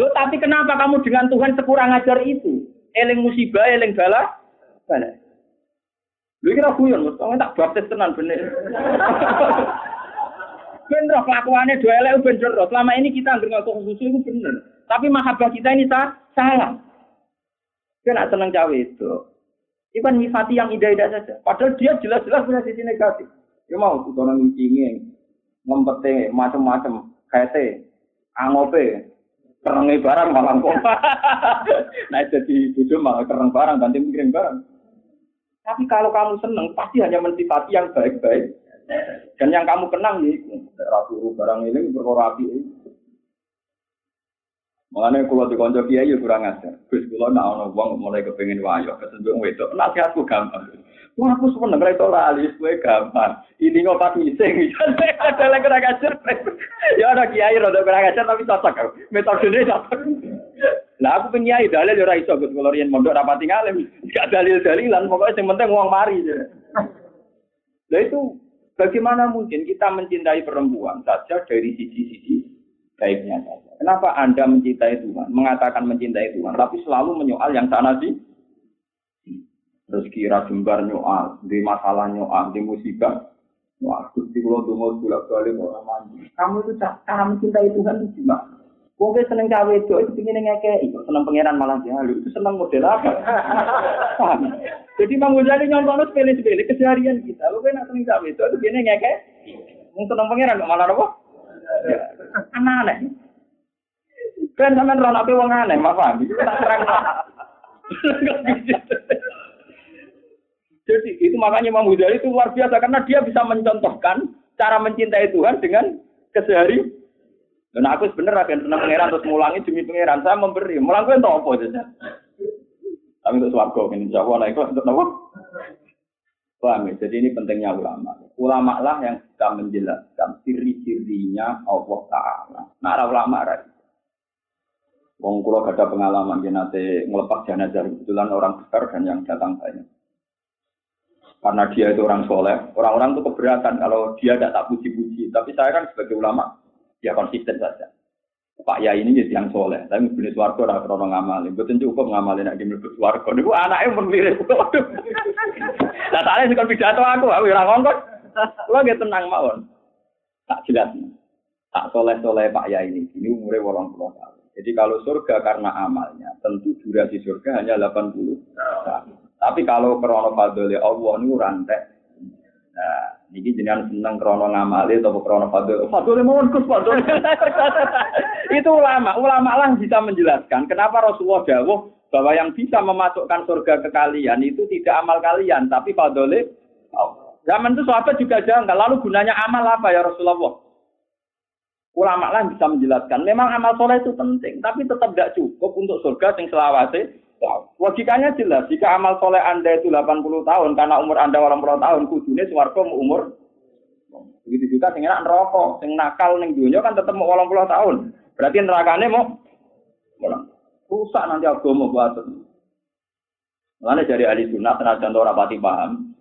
Lo tapi kenapa kamu dengan Tuhan sekurang ajar itu? Eling musibah, eling bala, bala. Lo kira guyon, mesti tak baptis tenan bener. bener kelakuannya dua elek bener. Selama ini kita nggak ngaku susu itu bener. Tapi mahabbah kita ini salah. Dia nak seneng cawe itu. Itu kan nyifati yang indah-indah saja. Padahal dia jelas-jelas punya sisi negatif. Ya mau kudono ngicingi, ngempete macam-macam, kaite, angope, kerengi barang malah kok. nah jadi bojo malah kereng barang, ganti mikirin barang. Tapi kalau kamu seneng, pasti hanya mensifati yang baik-baik. Dan yang kamu kenang nih, ratu barang ini berkorapi. Mengenai kalau di konco kiai ya kurang ajar. Gus kalau nak ono uang mulai kepengen wayo, kesenjuk wedok. Nasihatku gampang. Wah, aku seneng ra itu lali, gue gampang. Ini kok pas ngising, ada lagi kurang ajar. Ya ada kiai rada kurang ajar tapi cocok. Metodenya cocok. Lah aku penyiai dalil ya ora iso Gus kula riyen mondok rapati ngalim. Gak dalil-dalilan, pokoknya yang penting uang mari. Lah itu bagaimana mungkin kita mencintai perempuan saja dari sisi-sisi baiknya saja. Kenapa Anda mencintai Tuhan, mengatakan mencintai Tuhan, tapi selalu menyoal yang sana sih? rezeki ra jembar nyoal, di masalah nyoal, di musibah Wah, Gusti kula donga bolak-balik ora mandi. Kamu itu cara mencintai Tuhan itu gimana? Wong seneng cawe itu, itu pingin ngekei, seneng pangeran malah jalu, itu seneng model apa? Jadi Imam Ghazali nyontono sepele-sepele keseharian kita. Lu kan seneng cawe itu, itu pingin ngekei. Wong seneng pangeran malah apa? Aneh-aneh. Kan sampean rono ape wong aneh, Mas paham? Itu tak terang. Jadi itu makanya Imam Ghazali itu luar biasa karena dia bisa mencontohkan cara mencintai Tuhan dengan kesehari dan aku sebenarnya akan senang pangeran terus ngulangi demi pangeran. Saya memberi. Mulang entah apa saja. Tapi untuk ini insya Allah naik untuk apa? Paham ya? Jadi ini pentingnya ulama. Ulama lah yang bisa menjelaskan ciri-cirinya Allah Ta'ala. Nah, ada ulama ada. Wong kulo ada pengalaman dia nanti ngelepas jenazah kebetulan orang besar dan yang datang banyak. Karena dia itu orang soleh, orang-orang itu keberatan kalau dia tidak tak puji-puji. Tapi saya kan sebagai ulama, ya konsisten saja. Pak ya ini jadi yang soleh, tapi jenis warga ora krono ngamal. Mboten cukup ngamalin nek mlebu warga. Niku anake pun mirip. Lah tak sing pidato aku, aku ora ngongkon. Kulo nggih tenang mawon. Tak jelas. Tak soleh-soleh Pak ya ini, ini umurnya wolong puluh tahun. Jadi kalau surga karena amalnya, tentu durasi surga hanya 80 tahun. Tapi kalau krono fadli Allah ini rantai. Nah, Niki jenengan seneng krono ngamali atau krono fadl. Fadl mohon kus fadl. Itu ulama. Ulama lah bisa menjelaskan kenapa Rasulullah dawuh bahwa yang bisa memasukkan surga ke kalian itu tidak amal kalian, tapi fadl Zaman itu sahabat juga janggal. Lalu gunanya amal apa ya Rasulullah? Ulama lah bisa menjelaskan. Memang amal soleh itu penting, tapi tetap tidak cukup untuk surga yang selawase Logikanya jelas, jika amal soleh Anda itu 80 tahun, karena umur Anda 80 tahun, kudunya suarga umur. Begitu juga sing enak rokok, sing nakal ning dunia kan tetap mau 80 tahun. Berarti nerakane mau rusak nanti agama buat. Mulane dari ahli sunnah tenajan ora pati paham.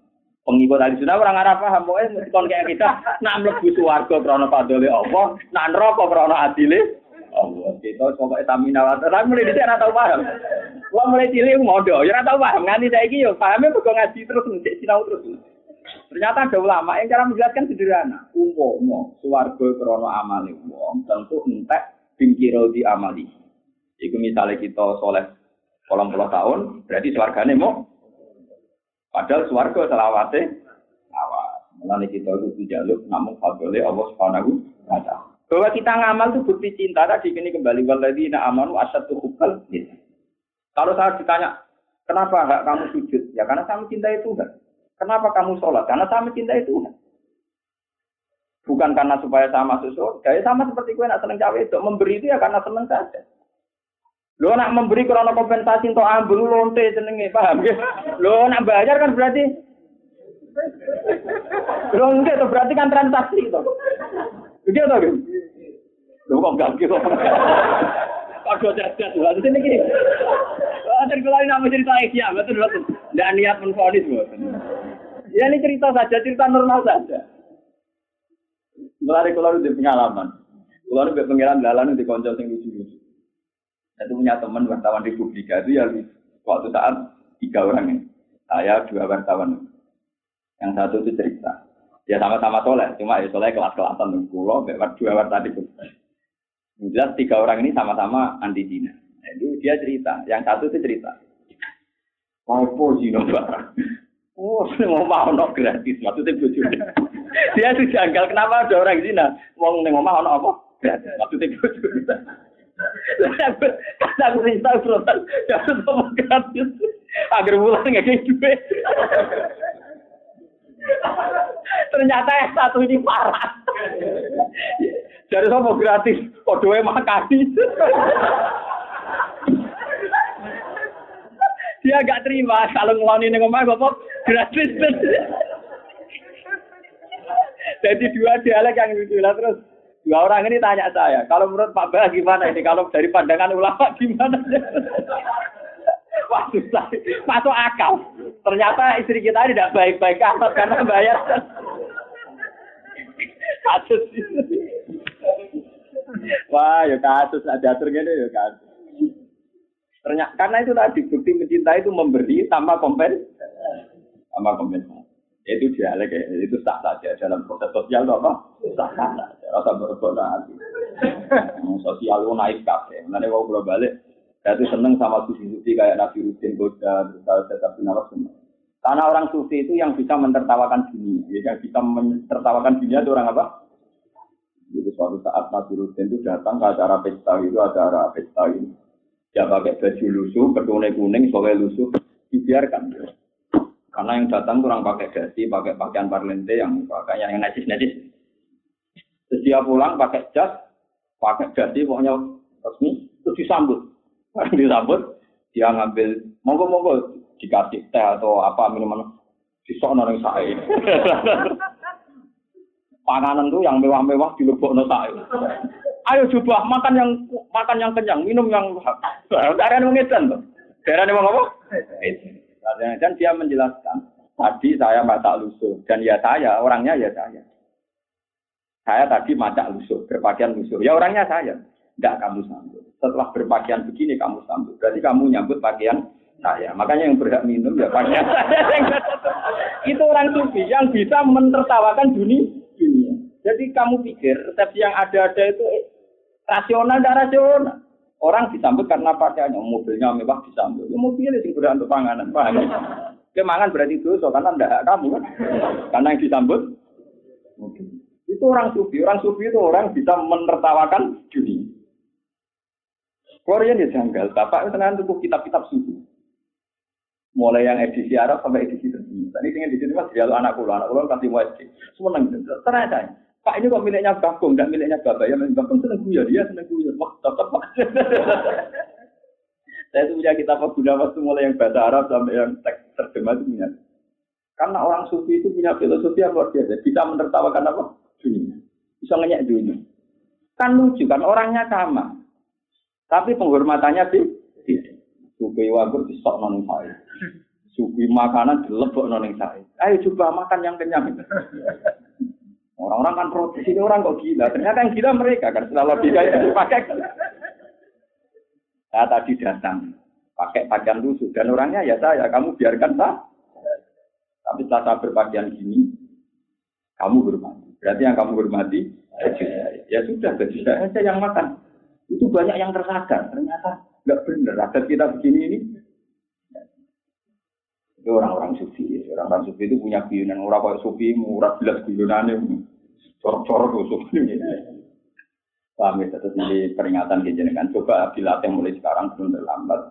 Pengikut ahli sunnah orang arah paham, pokoknya kon kayak kita nak mlebu swarga krana fadhole Allah, nak neraka krana adile Allah. Kita pokoknya tamina wa tapi mulai dhisik ora tau paham. Wah mulai cilik modo, ya ora tau paham. Nganti saiki yo pahame mergo ngaji terus ndek sinau terus. Ternyata ada ulama yang cara menjelaskan sederhana. Umpama swarga krana amale wong tentu entek bingkiro di amali. Iku misalnya kita soleh kolom puluh tahun, berarti swargane mau. Padahal swarga selawase awas. Mulane kita itu dijaluk namun fadole Allah Subhanahu wa taala. Bahwa kita ngamal itu bukti cinta tadi ini kembali waladina amanu asyadu hubbal Kalau saya ditanya, kenapa enggak kamu sujud? Ya karena saya mencintai Tuhan. Kenapa kamu sholat? Karena saya mencintai Tuhan. Bukan karena supaya saya masuk surga. Ya sama seperti gue nak seneng cawe itu. Memberi itu ya karena seneng saja. Lo nak memberi karena kompensasi untuk ambil lonte senengnya, paham ya? Lo nak bayar kan berarti Lo enggak itu berarti kan transaksi itu. Begitu tuh. Lu kok gak gitu. Kado cerdas lho. Terus ini gini. Terus kalau nama cerita Asia, betul betul. Tidak niat menfonis Ya ini cerita saja, cerita normal saja. Mulai kalau udah pengalaman, kalau udah pengiran dalan di konco sing lucu-lucu. Itu punya teman wartawan di Publika itu ya waktu saat tiga orang ini. Saya dua wartawan. Yang satu itu cerita. Ya sama-sama soleh, cuma ya soleh kelas-kelasan pulau, dua wartawan tadi. Jelas tiga orang ini sama-sama anti Cina. Itu dia cerita. Yang satu itu cerita. Apa Cina barang? Oh, mau mau no gratis. Maksudnya bujurnya. dia tuh janggal. Kenapa ada orang Cina? Mau neng mau no apa? Gratis. Maksudnya bujurnya. Karena aku cerita frontal. Jangan ngomong gratis. Agar bulan nggak kayak duit. Ternyata yang satu ini parah. Jadi sama gratis, kodoe makani. Dia gak terima kalau ngeloni ning omah bapak gratis. Jadi dua dialek yang lah terus dua orang ini tanya saya, kalau menurut Pak Bah gimana ini? Kalau dari pandangan ulama gimana? Wah susah, masuk akal. Ternyata istri kita tidak baik-baik amat karena bayar. Kasus Wah, ya kasus ada atur gini ya kasus. Ternyata karena itu tadi bukti mencintai itu memberi tanpa kompens, tanpa kompensasi. Itu dialek ya, itu sah saja dalam proses sosial apa? Sah saja, rasa berbuat hati. Sosial itu naik kabeh. Nanti kalau belum balik, saya tuh seneng sama sufi-sufi kayak Nabi Rudin Goda, terus saya semua. Karena orang sufi itu yang bisa mentertawakan dunia. Ya, yang bisa mentertawakan dunia itu orang apa? Jadi suatu saat Nabi Rudin itu datang ke acara pesta itu, acara pesta ini. Dia pakai baju lusuh, ketune kuning, soalnya lusuh, dibiarkan. Karena yang datang kurang pakai dasi, pakai pakaian parlente yang pakaian yang najis-najis. Terus dia pulang pakai jas, pakai dasi, pokoknya resmi, terus disambut. disambut, dia ngambil, monggo-monggo, dikasih teh atau apa minuman, disokno yang saya. Panganan tuh yang mewah-mewah di lubuk saya. Ayo coba makan yang makan yang kenyang, minum yang daerah yang ngedan tuh. Daerah yang apa? Dan dia menjelaskan, tadi saya masak lusuh dan ya saya, orangnya ya saya. Saya tadi masak lusuh, berpakaian lusuh. Ya orangnya saya. Tidak kamu sambut. Setelah berpakaian begini kamu sambut. Berarti kamu nyambut pakaian saya. Makanya yang berhak minum ya pakaian saya. Itu orang sufi yang bisa mentertawakan dunia. Jadi kamu pikir resepsi yang ada-ada itu Rasional tidak rasional. Orang disambut karena pakaiannya, mobilnya mewah disambut. Ya mobilnya sing untuk panganan, paham? Kemangan berarti dosa karena tidak kamu kan. Karena yang disambut mobil. Itu orang sufi. Orang sufi itu orang bisa menertawakan dunia. Korea ya janggal. Bapak itu dengan tubuh kitab-kitab sufi. Mulai yang edisi Arab sampai edisi terkini. Tadi dengan edisi mas dialog anak kulo, anak kulo kasih edisi. Semua neng. Ternyata Pak ini kok miliknya Bagong, tidak miliknya Bapak. Ya Bagong seneng guyon, dia seneng guyon. Wah, tetap Pak. Saya itu punya kitab guna waktu mulai yang bahasa Arab sampai yang teks terjemah itu punya. Karena orang sufi itu punya filosofi yang luar biasa. Bisa menertawakan apa? Dunia. Bisa ngeyak dunia. Kan lucu kan, orangnya sama. Tapi penghormatannya sih. Sufi wagur sok noning saya. Sufi makanan dilebok noning saya. Ayo coba makan yang kenyang. Orang-orang kan protes ini orang kok gila. Ternyata yang gila mereka kan setelah logika itu dipakai. Saya tadi datang pakai pakaian lusuh dan orangnya ya saya. Kamu biarkan sah. Tapi setelah saya berpakaian gini, kamu hormati. Berarti yang kamu hormati. Ya sudah baju saya yang makan. Itu banyak yang tersadar. Ternyata nggak benar. Adat kita begini ini itu orang-orang sufi. Orang-orang sufi itu punya guyonan. Orang kayak sufi murah jelas guyonannya. Corok-corok tuh sufi. Paham ya? Terus ini peringatan ke jenengan. Coba dilatih mulai sekarang belum terlambat.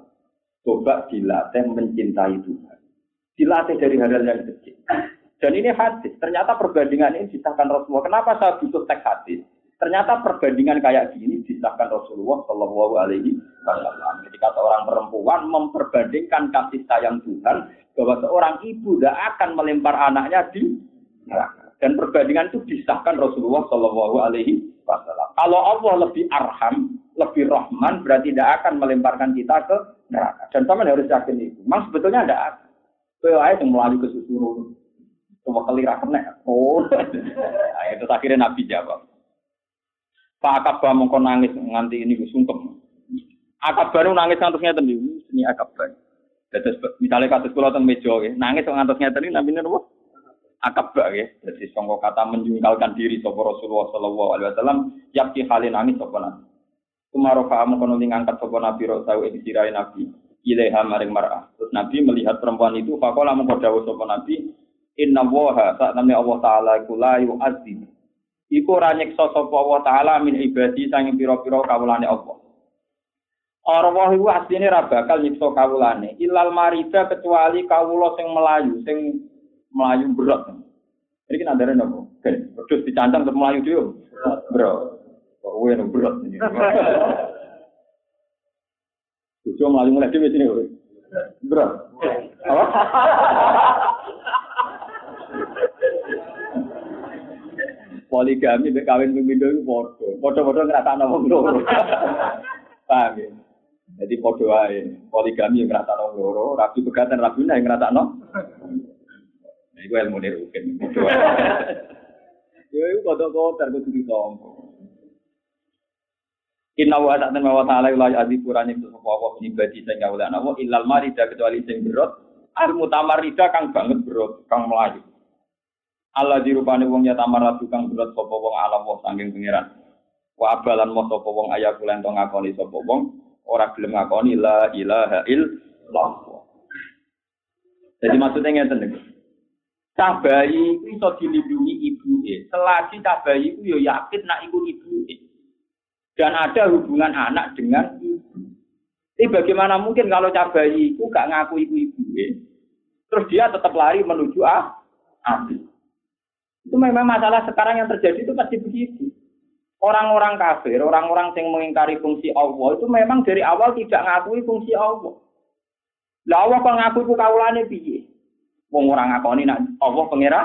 Coba dilatih mencintai Tuhan. Dilatih dari hal-hal yang kecil. Dan ini hadis. Ternyata perbandingan ini disahkan Rasulullah. Kenapa saya butuh teks hadis? Ternyata perbandingan kayak gini disahkan Rasulullah Shallallahu Alaihi Wasallam. Ketika seorang perempuan memperbandingkan kasih sayang Tuhan bahwa seorang ibu tidak akan melempar anaknya di neraka. Dan perbandingan itu disahkan Rasulullah Shallallahu Alaihi Wasallam. Kalau Allah lebih arham, lebih rahman, berarti tidak akan melemparkan kita ke neraka. Dan sama harus yakin itu. Memang sebetulnya tidak akan. Ayat yang melalui kesusuran. Coba kelirah kena. Oh, nah, itu akhirnya Nabi jawab. Pak Akabah mongko nangis nganti ini sungkem. Akabah nangis ngantos ngeten ini Akabah. Dados misalnya kasus kula teng meja nangis ngantos ngeten iki namine napa? Akabah nggih. Dadi sangka kata menjungkalkan diri sapa Rasulullah sallallahu alaihi wasallam yakti halin nangis sapa nabi. Kumaro fa kono ngangkat sapa nabi rosau ing nabi. Ilaiha maring mar'ah. Terus Nabi melihat perempuan itu, fakola mengko dawuh Nabi, Inna waha saat namanya Allah Ta'ala iku la. Iku ora nyiksa sapa Allah Ta'ala min ibadi sanging pira-pira kawulane Allah. Arwah iku asline ra bakal nyiksa kawulane. Ilal marida kecuali kawula sing melayu, sing melayu berat. Iki nandare nopo? Terus dicancang terus melayu dhewe. Bro. Kok kowe berat ini. Bojo melayu mulai dhewe sini. Berat. Apa? Poligami mek kawin pemindo iku padha. Padha-padha ngrasakno wong loro. Paham ya? Jadi podo wae. Poligami yang ngerasa nong loro, rabi pegatan rabi yang ngerasa nong. Nah, itu ilmu nih rugen. Ya itu kodok kotor kudu ditompo. Inna wa ta'ala wa ta'ala ila ya'zi kurani itu sapa apa penyibadi sing kawula nawa illal marida kecuali sing berot al mutamarrida kang banget berot kang melayu. Allah dirupane wong ya tamarradu kang berot sapa wong alam wong sanging pangeran. Wa abalan mau sapa wong ayat kula ento ngakoni sapa wong ora gelem ngakoni la ilaha illallah. Jadi maksudnya ngeten niku. Cah bayi itu iso dilindungi ibuke. Selagi cah bayi itu ya yakin nak iku ibuke. Dan ada hubungan anak dengan ibu. Tapi bagaimana mungkin kalau cah bayi itu gak ngaku ibu ibuke, terus dia tetap lari menuju ah, api. Itu memang masalah sekarang yang terjadi itu pasti begitu. Orang-orang kafir, orang-orang yang mengingkari fungsi Allah itu memang dari awal tidak ngakui fungsi Allah. Lah Allah kok ngaku iku piye? Wong ora ngakoni nak Allah pengira.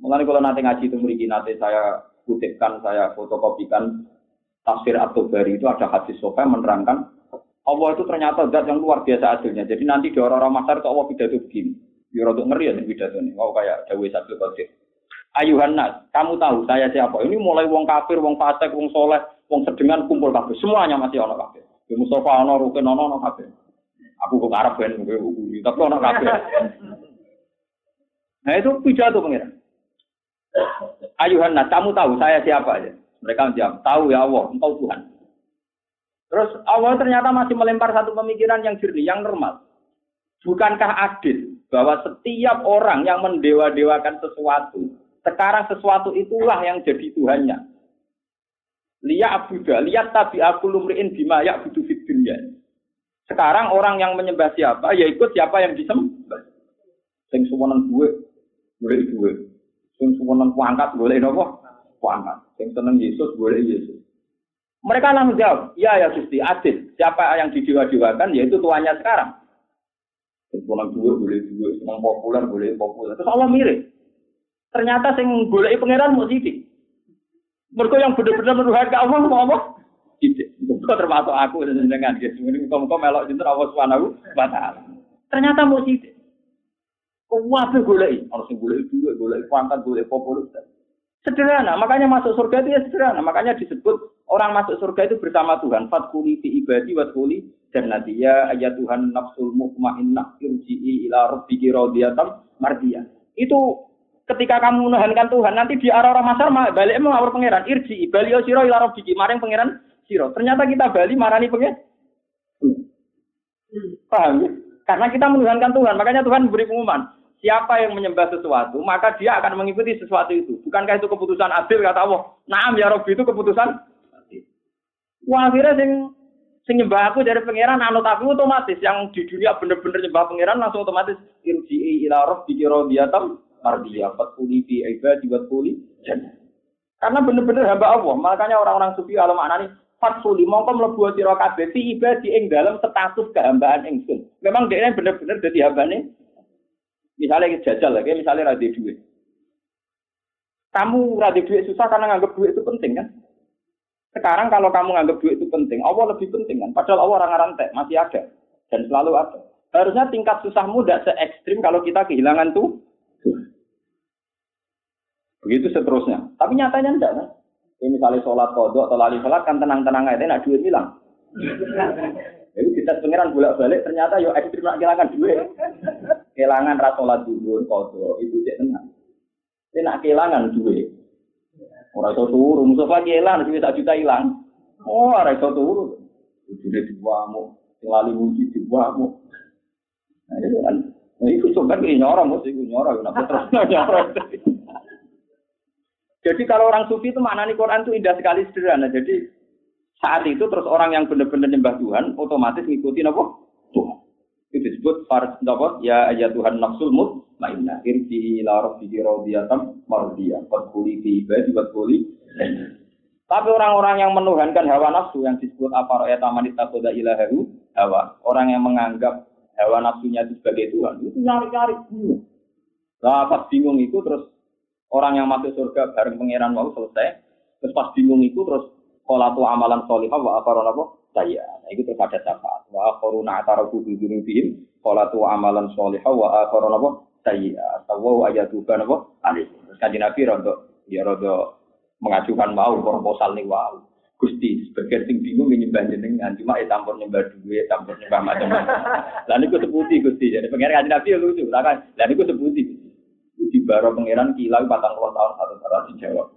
Mulane kalau nanti ngaji itu mriki nanti saya kutipkan, saya fotokopikan tafsir At-Tabari itu ada hadis sofa menerangkan Allah itu ternyata zat yang luar biasa adilnya. Jadi nanti di orang-orang masar itu Allah pidato begini. Ya untuk ngeri ya pidato ini. Wow kayak Dawe Sabtu Qadir. Ayuhan nas, kamu tahu saya siapa? Ini mulai wong kafir, wong fasik, wong soleh, wong sedengan kumpul kafir. Semuanya masih ono kafir. Di Mustafa ono, Rukin ono, ono kafir. Aku kok Arab kan, tapi ono kafir. Nah itu pidato pengiran. Ayuhan nas, kamu tahu saya siapa aja? Mereka menjawab, tahu ya Allah, engkau Tuhan. Terus Allah ternyata masih melempar satu pemikiran yang jernih, yang normal. Bukankah adil bahwa setiap orang yang mendewa-dewakan sesuatu, sekarang sesuatu itulah yang jadi Tuhannya. Lihat abuda, lihat tabi aku lumriin bima ya butuh. Sekarang orang yang menyembah siapa, ya ikut siapa yang disembah. Sing suwonan gue, boleh gue. Sing suwonan kuangkat, boleh nopo? Kuangkat. Sing seneng Yesus, boleh Yesus. Mereka langsung jawab, ya ya Gusti, adil. Siapa yang didewa-dewakan, yaitu tuannya sekarang. Sing suwonan gue, boleh gue. Seneng populer, boleh populer. Terus Allah mirip. Ternyata sing golek pangeran mau sidik. Mereka yang benar-benar menuhan Allah mau apa? Itu termasuk aku dengan gitu. Ini muka-muka melok jinten Allah subhanahu wa ta'ala. Ternyata mau sidik. Waduh golek, harus golek juga, golek pangkat, golek populer. Sederhana, makanya masuk surga itu ya sederhana. Makanya disebut orang masuk surga itu bersama Tuhan. Fatkuli fi ibadi watkuli dan nanti ya ayat Tuhan nafsul mutmainnah irji'i ila rabbiki radiyatan mardiyah. Itu ketika kamu menuhankan Tuhan, nanti di arah orang masar balik mau pangeran. Irji, bali siro ila rabbiki, maring pangeran siro. Ternyata kita bali marani pangeran. Paham ya? Karena kita menuhankan Tuhan, makanya Tuhan memberi pengumuman. Siapa yang menyembah sesuatu, maka dia akan mengikuti sesuatu itu. Bukankah itu keputusan adil kata Allah? Naam ya Rabbi itu keputusan adil. Wah, akhirnya sing sing nyembah aku dari pangeran anut aku otomatis yang di dunia bener-bener nyembah pangeran langsung otomatis irji ila rabbiki radiyatan mardiyah fatkuli fi ibadi wa jannah. Karena benar-benar hamba Allah. Makanya orang-orang sufi kalau maknani fatkuli mongko mlebu sira kabeh fi ibadi ing dalam status kehambaan ingsun. Memang dia benar-benar dadi hambane. Misalnya jajal lagi, misalnya radhi duit. Kamu radhi duit susah karena nganggap duit itu penting kan? Sekarang kalau kamu nganggap duit itu penting, Allah lebih penting kan? Padahal Allah orang rantai masih ada dan selalu ada. Harusnya tingkat susahmu tidak se ekstrim kalau kita kehilangan tuh Begitu seterusnya. Tapi nyatanya enggak kan? Ini misalnya sholat kodok atau lali sholat kan tenang-tenang aja, nak duit hilang. Jadi kita pengiran bolak balik ternyata yo ekstrim nak kehilangan duit. Kehilangan ras sholat dulu kodok itu cek tenang. Ini nak kehilangan duit. Orang itu turun, musuh kehilangan, duit tak juta hilang. Oh, orang itu turun. Duit dibuamu, lali muji dibuamu. Nah, itu kan. Nah, itu coba ini nyorong, mesti nyorong, kenapa terus nyorong. Jadi kalau orang sufi itu maknanya Quran itu indah sekali sederhana. Jadi saat itu terus orang yang benar-benar nyembah Tuhan otomatis ngikutin apa? Tuhan. Itu disebut fars apa? Ya ayat Tuhan nafsul mutmainnah. Irji ila rabbiki radiyatan mardiyah. Fadkhuli fi ibadi wadkhuli tapi orang-orang yang menuhankan hawa nafsu yang disebut apa roya taman takoda ilahahu hawa. Orang yang menganggap hawa nafsunya itu sebagai Tuhan itu nyari-nyari. Lah pas bingung itu terus Orang yang masuk surga bareng pangeran mau selesai. Terus pas bingung itu terus kolatu amalan solihah wa akharon apa? Saya. Nah, itu terus ada syafaat. Wa akharuna ataraku bi dzunubihim kolatu amalan solihah wa akharon apa? Saya. Tawu ayatu kan apa? Ali. Terus kanjeng Nabi rondo ya rondo mengajukan mau proposal nih wow. Gusti, sebagian sing bingung nyembah jenengan, cuma ya campur nyembah duit, nyembah macam-macam. Lalu itu sebuti Gusti, jadi pengen kanjeng Nabi ya lucu, kan? Lalu itu sebuti baro pangeran kilau patang puluh tahun satu cara dijawab.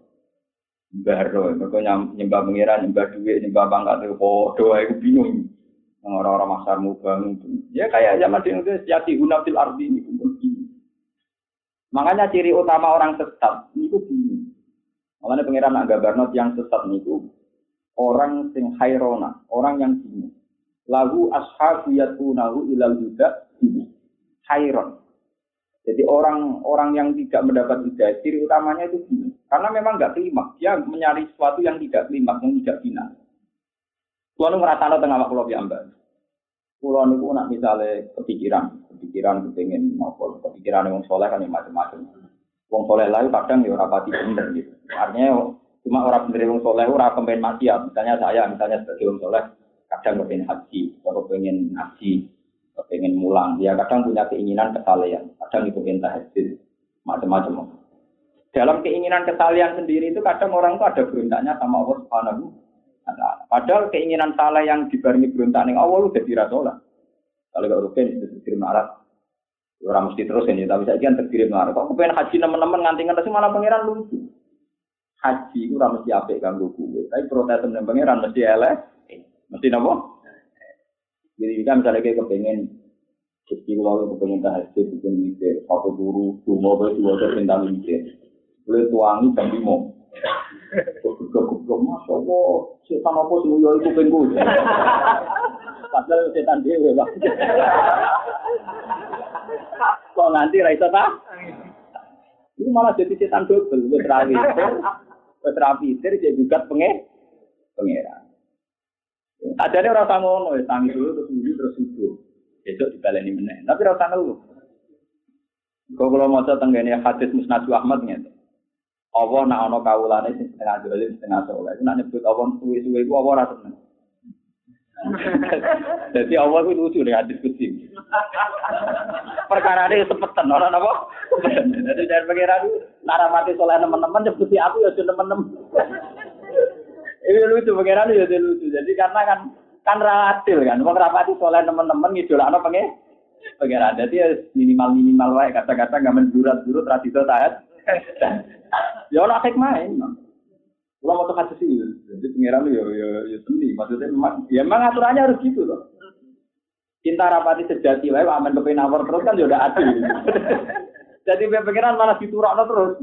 Mbah Ro, mereka nyembah pengiran, nyembah duit, nyembah pangkat itu podo, aku bingung. Orang-orang masar mubang Ya kayak zaman di Indonesia, jati unatil ardi ini Makanya ciri utama orang sesat, itu bingung. Makanya pengiran agak barnot yang sesat itu orang sing hairona, orang yang bingung. Lagu ashabu yatunahu ilal huda hairon. Jadi orang-orang yang tidak mendapat hidayah, ciri utamanya itu gini. Karena memang nggak klimaks. Dia mencari sesuatu yang tidak klimaks, yang tidak final. Kulo nu ngrasakno tengah kulo piyambak. Kulo niku nak misalnya kepikiran, kepikiran kepengin nopo, kepikiran wong soleh kan yang macam-macam. Wong soleh lain kadang ya ora pati bener gitu. Artinya cuma orang bener wong soleh ora kepen maksiat. Misalnya saya, misalnya sebagai wong soleh, kadang kepengen haji, atau kepengen ngaji, kepengen mulang. Dia kadang punya keinginan kesalehan, kadang itu minta tahajud, macam-macam. Dalam keinginan kesalehan sendiri itu kadang orang itu ada berontaknya sama Allah Subhanahu Padahal keinginan salah yang dibarengi berontak ning Allah udah dirasolah. Kalau gak rutin itu terkirim marah. Orang mesti terus ini, tapi saya kan terkirim marah. Kok kepengen haji teman-teman nganti nganti malah pangeran lucu. Haji itu mesti apik kanggo gue, tapi protes temen pangeran mesti elek. Mesti napa? Jadi kita misalnya kayak kepengen Jadi kalau kepengen tahajud, kepengen mikir, satu guru, dua belas, dua tentang mikir. Boleh tuangi jam lima. Goblok, masya Allah, setan apa sih mulia itu pengu. Padahal setan Pak. Kok nanti raisa tak? Itu malah jadi setan double, wes rapi, wes rapi, jadi juga pengen, pengeran. Adane ora usah ngono, ya tangi dulu terus wudhu terus subuh. Besok dibaleni meneh. Tapi ora usah ngeluh. Kau kalau mau tenggene hadis Musnad Ahmad ngene. Allah nak ana kawulane sing setengah dolim setengah soleh. Nak nyebut Allah suwe-suwe ku apa ora seneng. Jadi Allah itu lucu nih hadis kutsi. Perkara ini sepetan orang apa? Jadi dari pengiran naramati soleh teman-teman nyebut aku ya teman-teman. Ini lucu, pengiran ya lucu. Jadi karena kan kan relatif kan. Wong rapati soleh teman-teman ngidolakno pengen pengiran. Jadi ya minimal minimal wae kata-kata nggak menjurat-jurut tradisi taat. Ya ora hikmah Kalau mau kasus sih, jadi pengiran ya ya ya seni. Maksudnya memang ya memang aturannya harus gitu loh. Cinta rapati sejati wae aman kepen awar terus kan ya udah adil. Jadi pengiran malah diturakno terus.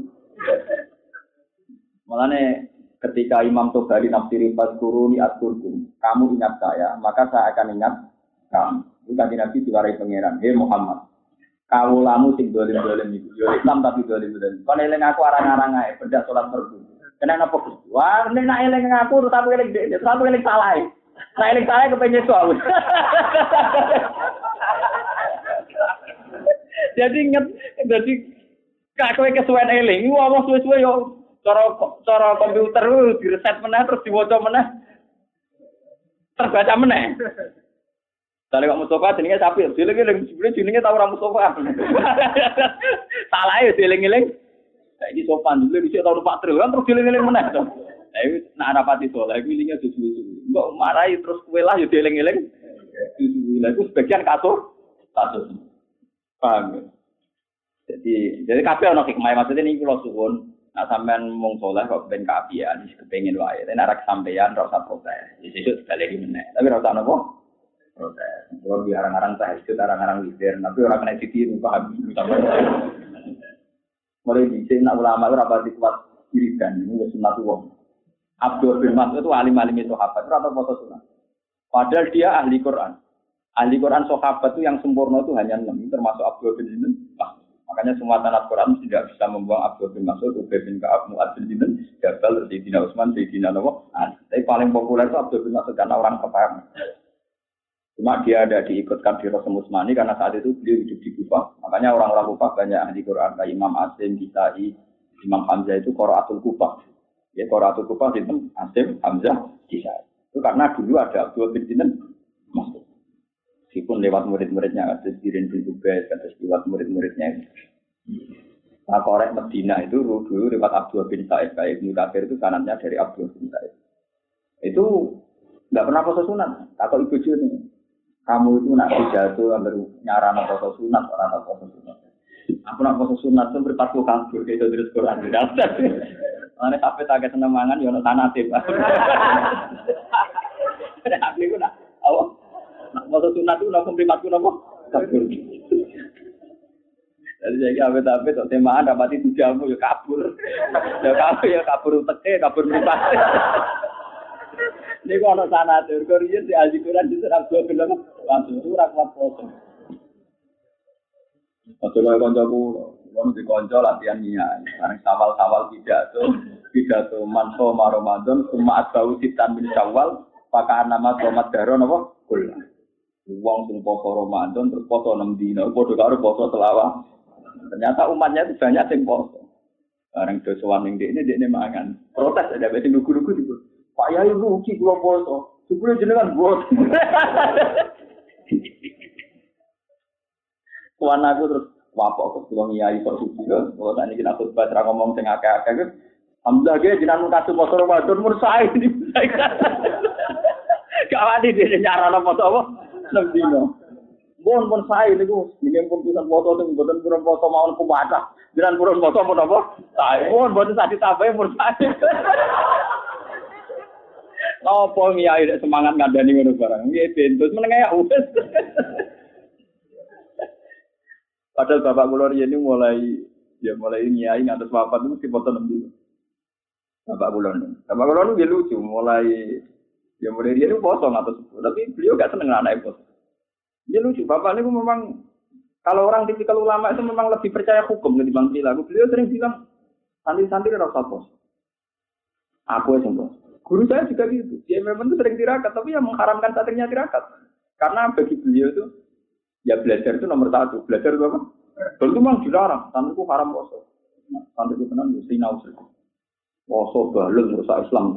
Malah nih ketika Imam Tobari nafsiri Fadkuruni Aturkum, kamu ingat saya, maka saya akan ingat kamu. Itu tadi Nabi diwarai pangeran, hei Muhammad, kamu lamu sing dolim dolim itu, yo Islam tapi dolim dolim. Kau eling aku arang-arang aja, beda sholat fardu. Kena apa Wah, ini nak eling aku, tapi eling tapi eling salah. Nah eling salah kepengen soal. Jadi inget, jadi kakek kesuwen eling, ngomong suwe-suwe yo cara cara komputer itu direset meneh terus diwaca meneh terbaca meneh. Tadi kok Mustafa jenenge sapi, dieling-eling sebenarnya jenenge tau ora Mustafa. Salah ya dieling-eling. Saiki sopan dulu bisa tau numpak tril kan terus dieling-eling meneh to. Lah iki nak rapati soleh iki linge susu-susu. Kok marahi terus kowe lah ya dieling-eling. Susu. Lah itu sebagian kasus kasus. Paham ya? Jadi, jadi kabeh ana hikmah maksudnya ini kula suwun Nah sampean mung soleh kok ben kaapian, kepengin wae. Nek sampean ora usah protes. Di situ sekali lagi meneh. Tapi ora usah nopo? Protes. Kalau di arang-arang tahajud, arang-arang witir, tapi ora kena ditiru paham. Mulai di sini nak ulama ora pati kuat wiridan, ini wis sunat wong. Abdul bin Mas'ud itu alim-alim itu sahabat, ora tau foto sunat. Padahal dia ahli Quran. Ahli Quran sahabat itu yang sempurna itu hanya enam, termasuk Abdul bin Mas'ud. Makanya semua tanah Quran tidak bisa membuang Abdul bin Mas'ud, Ubay bin Ka'ab, Mu'ad bin Dinten, Jabal, Sayyidina Utsman, Sayyidina Nawaw. Tapi paling populer itu Abdul bin Mas'ud karena orang kepaham. Cuma dia ada diikutkan di Rasul Utsmani karena saat itu beliau hidup di Kufah. Makanya orang-orang Kufah banyak ahli Quran kayak Imam Asim, Kisai, Imam Hamzah itu Quraatul Kufah. Ya Quraatul Kufah itu Asim, Hamzah, Kisai. Itu karena dulu ada Abdul bin Mas'ud. Meskipun lewat murid-muridnya, ada Sirin bin Ubed, ada lewat murid-muridnya. Nah, korek Medina itu dulu lewat Abdul bin Said, kayak Ibnu Kafir itu kanannya dari Abdul bin Said. Itu nggak pernah poso sunat. Takut ibu nih, kamu itu nak jatuh ambil nyaran poso sunat, orang poso sunat. Aku nak poso sunat itu berpatu kabur, itu terus Quran. Mana sampai tak seneng mangan yo ono sanate. Aku iku nak apa? Nak mau sunat itu nak primatku? Kabur. Jadi saya apa tapi tok temaan dapat itu jamu ya kabur. Ya kabur ya kabur teke, kabur mripat. Ini kok ono sanate, kok riyen di Al-Qur'an diserap dua film langsung ora kuat foto. Ojo kaya kancaku, wong di kanca latihan niat. Bareng sawal-sawal pidato, pidato manso ma Ramadan, cuma asbau sitan min Syawal, pakai nama tomat daro napa? Kul. Wong sing poso Ramadan terus poso 6 dina, padha karo poso selawah. Ternyata umatnya itu banyak yang poso. Bareng do sowan ning dekne dekne mangan. Protes ada beti lugu-lugu itu. Pak Yai rugi kula poso. Sebelum jenengan buat. Tuan aku terus wapok ke pulau ngiyai kok suci kan. Kalau tadi kita khutbah terang ngomong sing akeh-akeh kan. Alhamdulillah ge jenengan kasih poso Ramadan mun sae ini. Dhewe nyarana foto apa? Nem dino. Bon pun sae niku nggih pun pisan foto sing mboten purun foto mawon kuwata. Jenengan purun foto pun apa? Sae. Bon mboten sadi tambahe mun sae. Apa ngiyai semangat ngandani ngono barang. Nggih bentus meneng ya wis. Padahal bapak kula ini mulai ya mulai nyai ngantos wafat itu foto nembi. Bapak kula. Bapak kula ini lucu, mulai ya mulai dia itu poso ngantos tapi beliau gak seneng anak poso. Dia lucu, bapak ini memang kalau orang tipikal ulama itu memang lebih percaya hukum ketimbang perilaku. Beliau sering bilang santri-santri rasa poso. Aku yang poso. Guru saya juga gitu. Dia memang itu sering tirakat, tapi yang mengharamkan santrinya tirakat. Karena bagi beliau itu Ya belajar itu nomor satu. Belajar itu apa? Dan itu memang dilarang. Santriku haram poso. Nah, santriku tenang ya sinau sih. Poso baleng merusak Islam.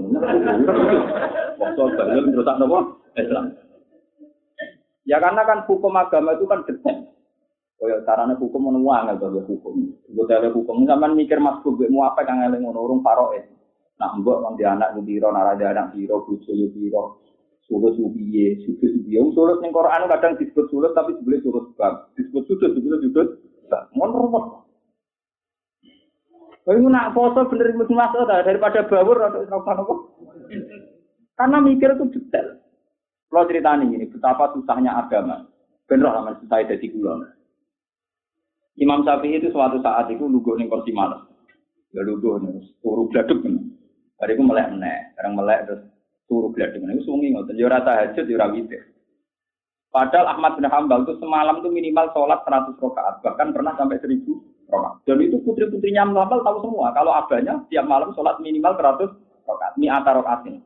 Poso baleng merusak apa? Islam. Ya karena kan hukum agama itu kan detail. Kaya caranya hukum menuang atau ya hukum. Gue hukum. Zaman mikir mas gue mau apa kang eling ngono paroe. Nah mbok wong di anak biro, narada anak biro, bojo yo biro. Sulut subiye, sudut subiye. Yang sulut yang Quran kadang disebut sulut tapi sebenarnya sulut bab. Disebut sudut, disebut sudut. Mon rumus. Kalau nak foto bener itu masuk daripada bawur atau apa. Karena mikir itu detail. Kalau cerita ini, betapa susahnya agama. Bener lah susah jadi gula. Imam Syafi'i itu suatu saat itu lugu ning kursi malas. Ya lugu nih, turu bladuk. Hari itu melek meneh, sekarang melek terus turu gladeng itu sungi ngoten yo ora tahajud yo witir. Padahal Ahmad bin Hambal itu semalam itu minimal sholat 100 rakaat, bahkan pernah sampai 1000 Dan itu putri-putrinya Hambal tahu semua, kalau abahnya tiap malam sholat minimal 100 rakaat, mi antara rakaat ini.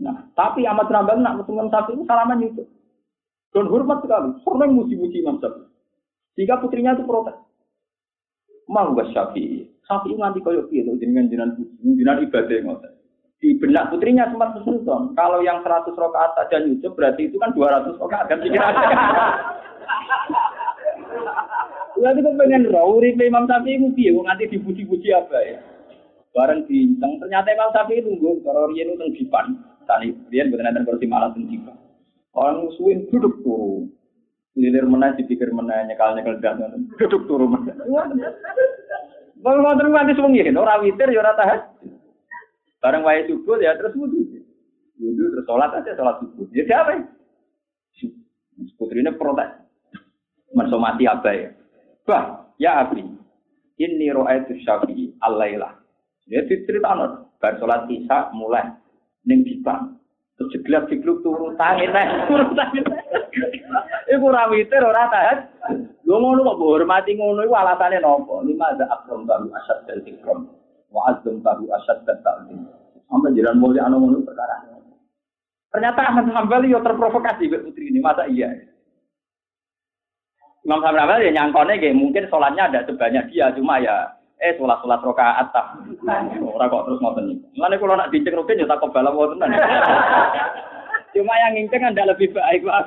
Nah, tapi Ahmad bin Hambal nak ketemu Syafi'i itu salaman itu. Dan hormat sekali, sering muji-muji Imam Syafi'i. Jika putrinya itu protes. Mau gak Syafi'i? Syafi'i nganti koyo piye to jenengan jenengan jenengan ibadah di benak putrinya sempat kesulitan. Kalau yang 100 rakaat saja nyucup berarti itu kan 200 rakaat kan pikir Berarti kok pengen rauri Imam Syafi'i itu piye kok nanti dipuji-puji apa ya. Bareng bincang ternyata Imam Syafi'i nunggu kalau riyen itu dipan. Tadi riyen betul nanti kursi malah tentang Orang suwin duduk tuh. Lilir mana dipikir mana nyekal nyekal dan duduk mana. Kalau mau terus nanti suwengi kan orang witir ya ora tahan. Bareng wae subuh ya terus wudhu. Wudhu terus sholat aja sholat subuh. Ya siapa ya? Putrinya protes. Masuk mati apa ya? Bah, ya Abi. Ini ro'aitu syafi'i alailah. Ya cerita no. Bar sholat isya mulai. Ning bipang. Terus jeglak jegluk turu tangi teh. Turu tangi teh. Iku ora witir ora tahan. Lho ngono kok hormati ngono iku alasane napa? Lima ada akram baru asad dari ikram wa azam tahu asad dan ta'lim. Sampai jalan mulia anu ngono perkara. Ternyata Ahmad Hambali yo terprovokasi Mbak Putri ini, masa iya? Imam Hambali ya nyangkone kayak mungkin sholatnya ada sebanyak dia, cuma ya eh sholat sholat rokaat tak orang kok terus ngoten nih. Mana kalau nak dicek rukin ya tak kebal mau tenan. Cuma yang nginceng anda lebih baik pak.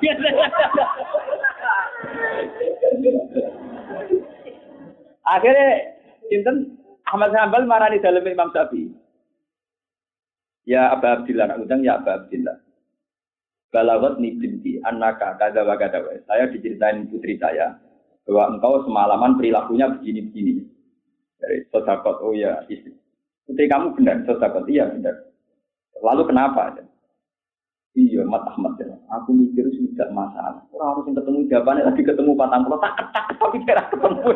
Akhirnya, Sinten Ahmad Hambal marani dalam Imam Syafi'i. Ya Aba Abdillah, nak ya Aba Abdillah. Balawat ni binti, anaka, kada kada. Saya diceritain putri saya, bahwa engkau semalaman perilakunya begini-begini. Dari sodakot, oh ya istri. Ketika kamu benar, sodakot iya benar. Lalu kenapa? Iya, Mat Ahmad ya. Aku mikir sudah masalah. Orang harus ketemu jawabannya lagi ketemu patang pulau tak ketak tapi kira ketemu.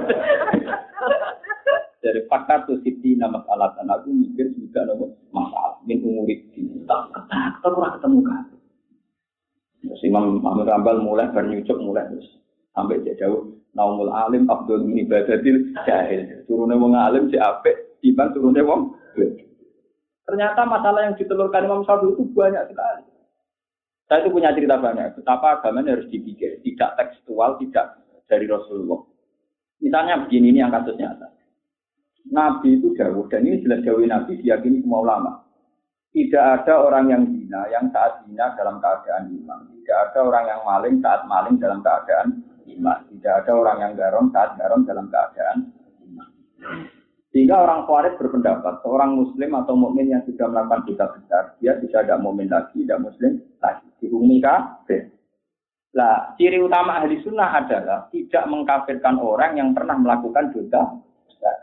Dari fakta tuh siti nama alat dan aku mikir juga nopo masalah. Min umurit tak tak kurang ketemu kan. Terus Imam Ahmad Rambal mulai bernyucuk mulai terus sampai jauh naumul alim abdul min ibadatil jahil. Turunnya wong alim si apik, timbang turunnya wong. Ternyata masalah yang ditelurkan Imam Syafi'i itu banyak sekali. Saya itu punya cerita banyak. Betapa agama ini harus dipikir. Tidak tekstual, tidak dari Rasulullah. Misalnya begini, ini yang kasus nyata. Nabi itu jauh, dan ini jelas jauh Nabi diyakini semua ulama. Tidak ada orang yang zina yang saat zina dalam keadaan iman. Tidak ada orang yang maling saat maling dalam keadaan iman. Tidak ada orang yang garong saat garong dalam keadaan iman. Sehingga orang Khawarij berpendapat, seorang Muslim atau mukmin yang sudah melakukan dosa besar, dia sudah tidak mukmin lagi, tidak Muslim lagi dihukumi kafir. Nah, ciri utama ahli sunnah adalah tidak mengkafirkan orang yang pernah melakukan dosa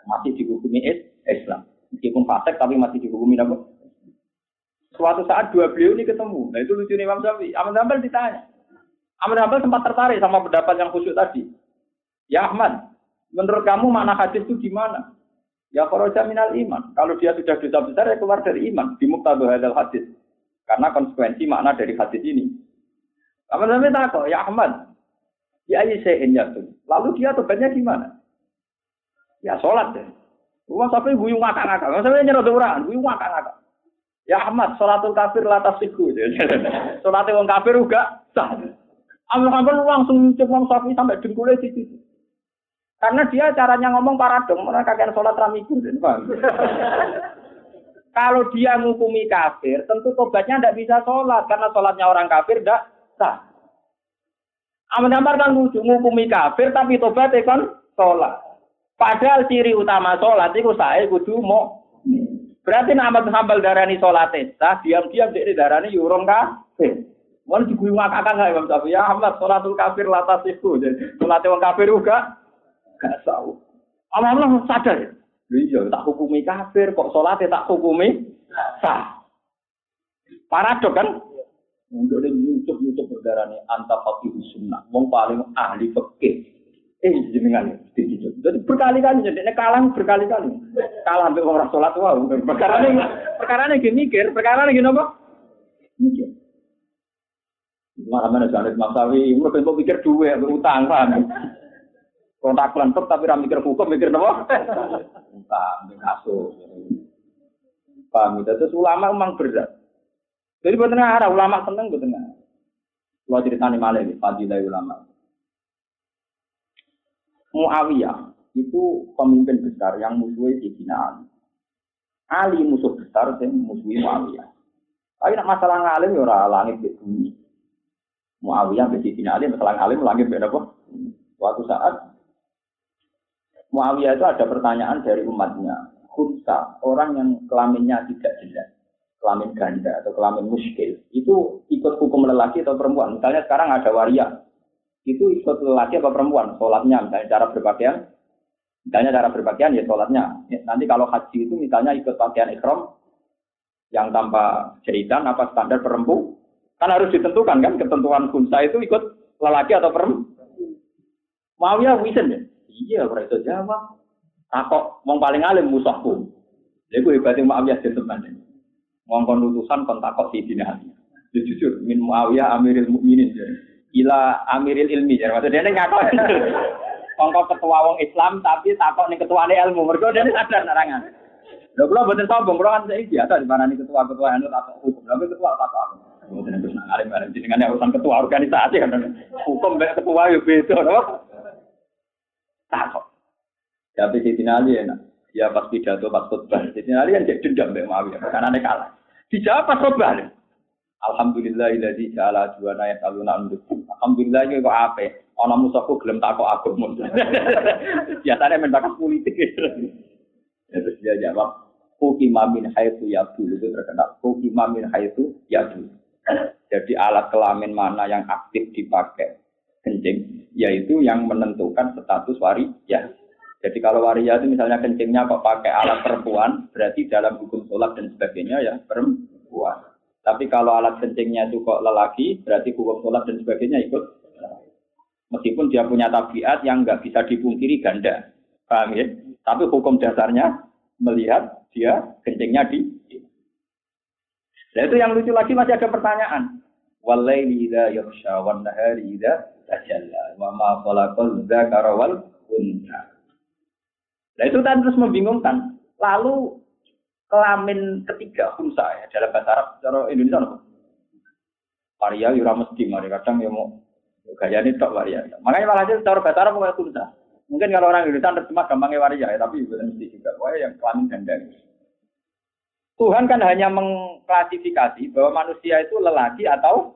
masih dihukumi Islam. Meskipun fasik tapi masih dihukumi apa? Suatu saat dua beliau ini ketemu. Nah itu lucu nih Imam Syafi'i. Ahmad Hambal ditanya. Ahmad Hambal sempat tertarik sama pendapat yang khusyuk tadi. Ya Ahmad, menurut kamu mana hadis itu gimana? Ya kharaja minal iman. Kalau dia sudah dosa besar ya keluar dari iman. Di muktadu hadal hadis. Karena konsekuensi makna dari hadis ini. Ahmad tak kok, ya Ahmad, ya saya ya tuh. Lalu dia tobatnya gimana? Ya sholat deh. Rumah sampai guyung ngakak-ngakak. Sampai nyerot orang, guyung ngakak-ngakak. Ya Ahmad, sholatul kafir latas siku. Sholatnya orang kafir juga sah. Ahmad Hanbal langsung Imam Syafi'i sampai dengkulnya di situ. Karena dia caranya ngomong paradong, mereka kakek sholat ramiku. Kalau dia menghukumi kafir, tentu tobatnya tidak bisa sholat karena sholatnya orang kafir tidak sah. Amal Amar kan lucu menghukumi kafir tapi tobat kan sholat. Padahal ciri utama sholat itu saya kudu mau. Berarti Ahmad Hambal darani sholat sah, diam-diam dia darani yurung kafir. Mau diguyung akak nggak Imam Syafi'i? Ya Ahmad sholatul kafir latas itu. Sholatnya orang kafir juga gak tahu. Allah sadar ya. Iya, tak hukumi kafir, kok sholatnya tak hukumi sah. Paradok kan? Untuk dia nyucuk nyucuk berdarah nih anta fakih sunnah, wong paling ahli fikih. Eh jenengan Jadi berkali-kali jadi kalah berkali-kali. Kalah sampai orang sholat wow. Perkara ini perkara ini gini mikir, perkara ini gini apa? Mikir. Mana mana jangan masawi, umur kan pikir dua berutang kan. Kontak kelentuk tapi ram mikir hukum mikir apa? Mikir kasus. Paham itu? Terus ulama memang berat. Jadi betul arah ulama seneng betul Kalau ceritanya malah ini, fadilah ulama. Muawiyah itu pemimpin besar yang musuhi Sayyidina Ali. Ali musuh besar yang musuhi Muawiyah. Tapi nak masalah ngalim ya ora langit di bumi. Muawiyah be Sayyidina Ali masalah ngalim langit beda kok. Suatu saat Muawiyah itu ada pertanyaan dari umatnya. Khunsa, orang yang kelaminnya tidak jelas, kelamin ganda atau kelamin muskil, itu ikut hukum lelaki atau perempuan. Misalnya sekarang ada waria, itu ikut lelaki atau perempuan, sholatnya, misalnya cara berpakaian, misalnya cara berpakaian ya sholatnya. Nanti kalau haji itu misalnya ikut pakaian ikhram, yang tanpa jahitan apa standar perempuan, kan harus ditentukan kan, ketentuan khunsa itu ikut lelaki atau perempuan. Muawiyah wisen ya, Iya, iso jawab. Takok wong paling alim musuhku. Lha kuwi berarti Muawiyah den teman. Ngongkon utusan kon takok si dina Ali. Ya jujur min Muawiyah Amiril Mukminin. Ila Amiril Ilmi. Ya maksudnya dia ngakon. Kongko ketua wong Islam tapi takok ning ketuane ilmu. Mergo dene sadar narangan. Lha kula boten sombong, kula kan saya biasa di mana nih ketua-ketua anu takok hukum. Lha ketua takok aku. Boten terus jenengan urusan ketua organisasi kan. Hukum ketua yo beda, takut. Tapi si enak. Ya pas pidato, pas khutbah. Si Ali kan jadi dendam Mbak Muawiyah. Karena aneh kalah. Dijawab pas khutbah. Alhamdulillah illadzi ja'ala juwana ya saluna unduk. Alhamdulillah iki kok ape. Ana musuhku gelem takok agama. Biasanya main bakat politik. Ya, terus dia jawab, Kukima min haitsu yabdu itu terkenal. Kukima min haitsu yabdu. Jadi alat kelamin mana yang aktif dipakai kencing, yaitu yang menentukan status wari ya. Jadi kalau waria itu misalnya kencingnya kok pakai alat perempuan, berarti dalam hukum sholat dan sebagainya ya perempuan. Tapi kalau alat kencingnya itu kok lelaki, berarti hukum sholat dan sebagainya ikut. Meskipun dia punya tabiat yang nggak bisa dipungkiri ganda. Paham ya? Tapi hukum dasarnya melihat dia kencingnya di. Nah itu yang lucu lagi masih ada pertanyaan. Walaili idza yakhsha nahari tajalla wa ma. Nah itu kan terus membingungkan. Lalu kelamin ketiga khunsa ya dalam bahasa Arab cara Indonesia apa? Waria yura mesti mari kadang ya mau gaya ini tak waria. Makanya malah aja cara bahasa Arab bukan khunsa. Mungkin kalau orang Indonesia terjemah gampangnya waria ya, tapi bukan mesti juga. Wah yang kelamin ganda. Tuhan kan hanya mengklasifikasi bahwa manusia itu lelaki atau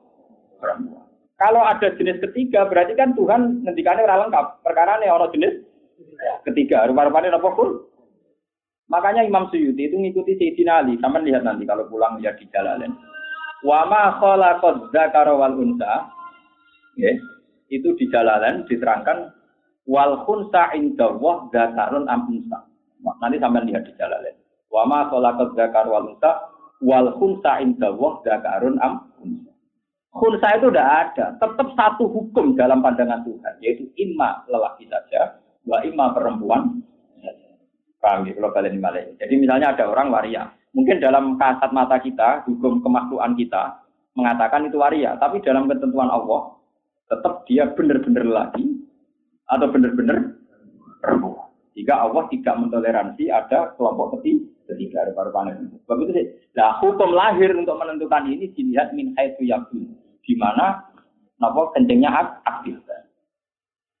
perempuan. Kalau ada jenis ketiga, berarti kan Tuhan ngendikannya orang lengkap. Perkara ini orang jenis ketiga. Rupa-rupanya apa pun. Makanya Imam Suyuti itu ngikuti Sayyidina Ali. Sama lihat nanti kalau pulang lihat di jalanan. Wa ma khalaqad wal unsa. Ya, itu di jalanan diterangkan wal khunsa inda wa dzakarun am unsa. Nanti sampai lihat di jalanan. Wa ma khalaqad dzakara wal unsa wal khunsa inda wa dzakarun am unsa. Khunsa itu tidak ada, tetap satu hukum dalam pandangan Tuhan, yaitu imma lelaki saja, wa imma perempuan. Paham ya, kalau kalian balik. Jadi misalnya ada orang waria, mungkin dalam kasat mata kita, hukum kemakluan kita, mengatakan itu waria, tapi dalam ketentuan Allah, tetap dia benar-benar lelaki, atau benar-benar perempuan. Jika Allah tidak mentoleransi ada kelompok ketiga, paru panen. Sebab itu sih. Nah, hukum lahir untuk menentukan ini dilihat min haitsu yakun. Di mana napa kencingnya aktif.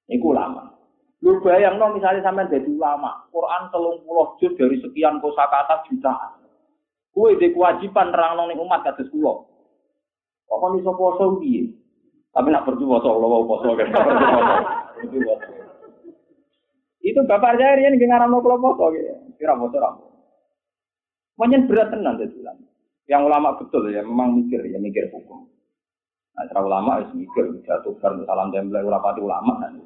Ini ulama. Lu bayang no, misalnya sampai jadi ulama, Quran telung puluh juz dari sekian kosakata jutaan. Kue di kewajiban terang nong umat kata sekolah. Kok nih so poso Tapi nak percuma so Allah poso kan. Itu bapak saya yang ngarang no kalau poso gitu. Kira poso ramu. Mungkin berat tenan jadi ulama. Yang ulama betul ya, memang mikir ya mikir hukum. Nah, ulama harus mikir, jatuh kan salam template ulapati ulama. Kan.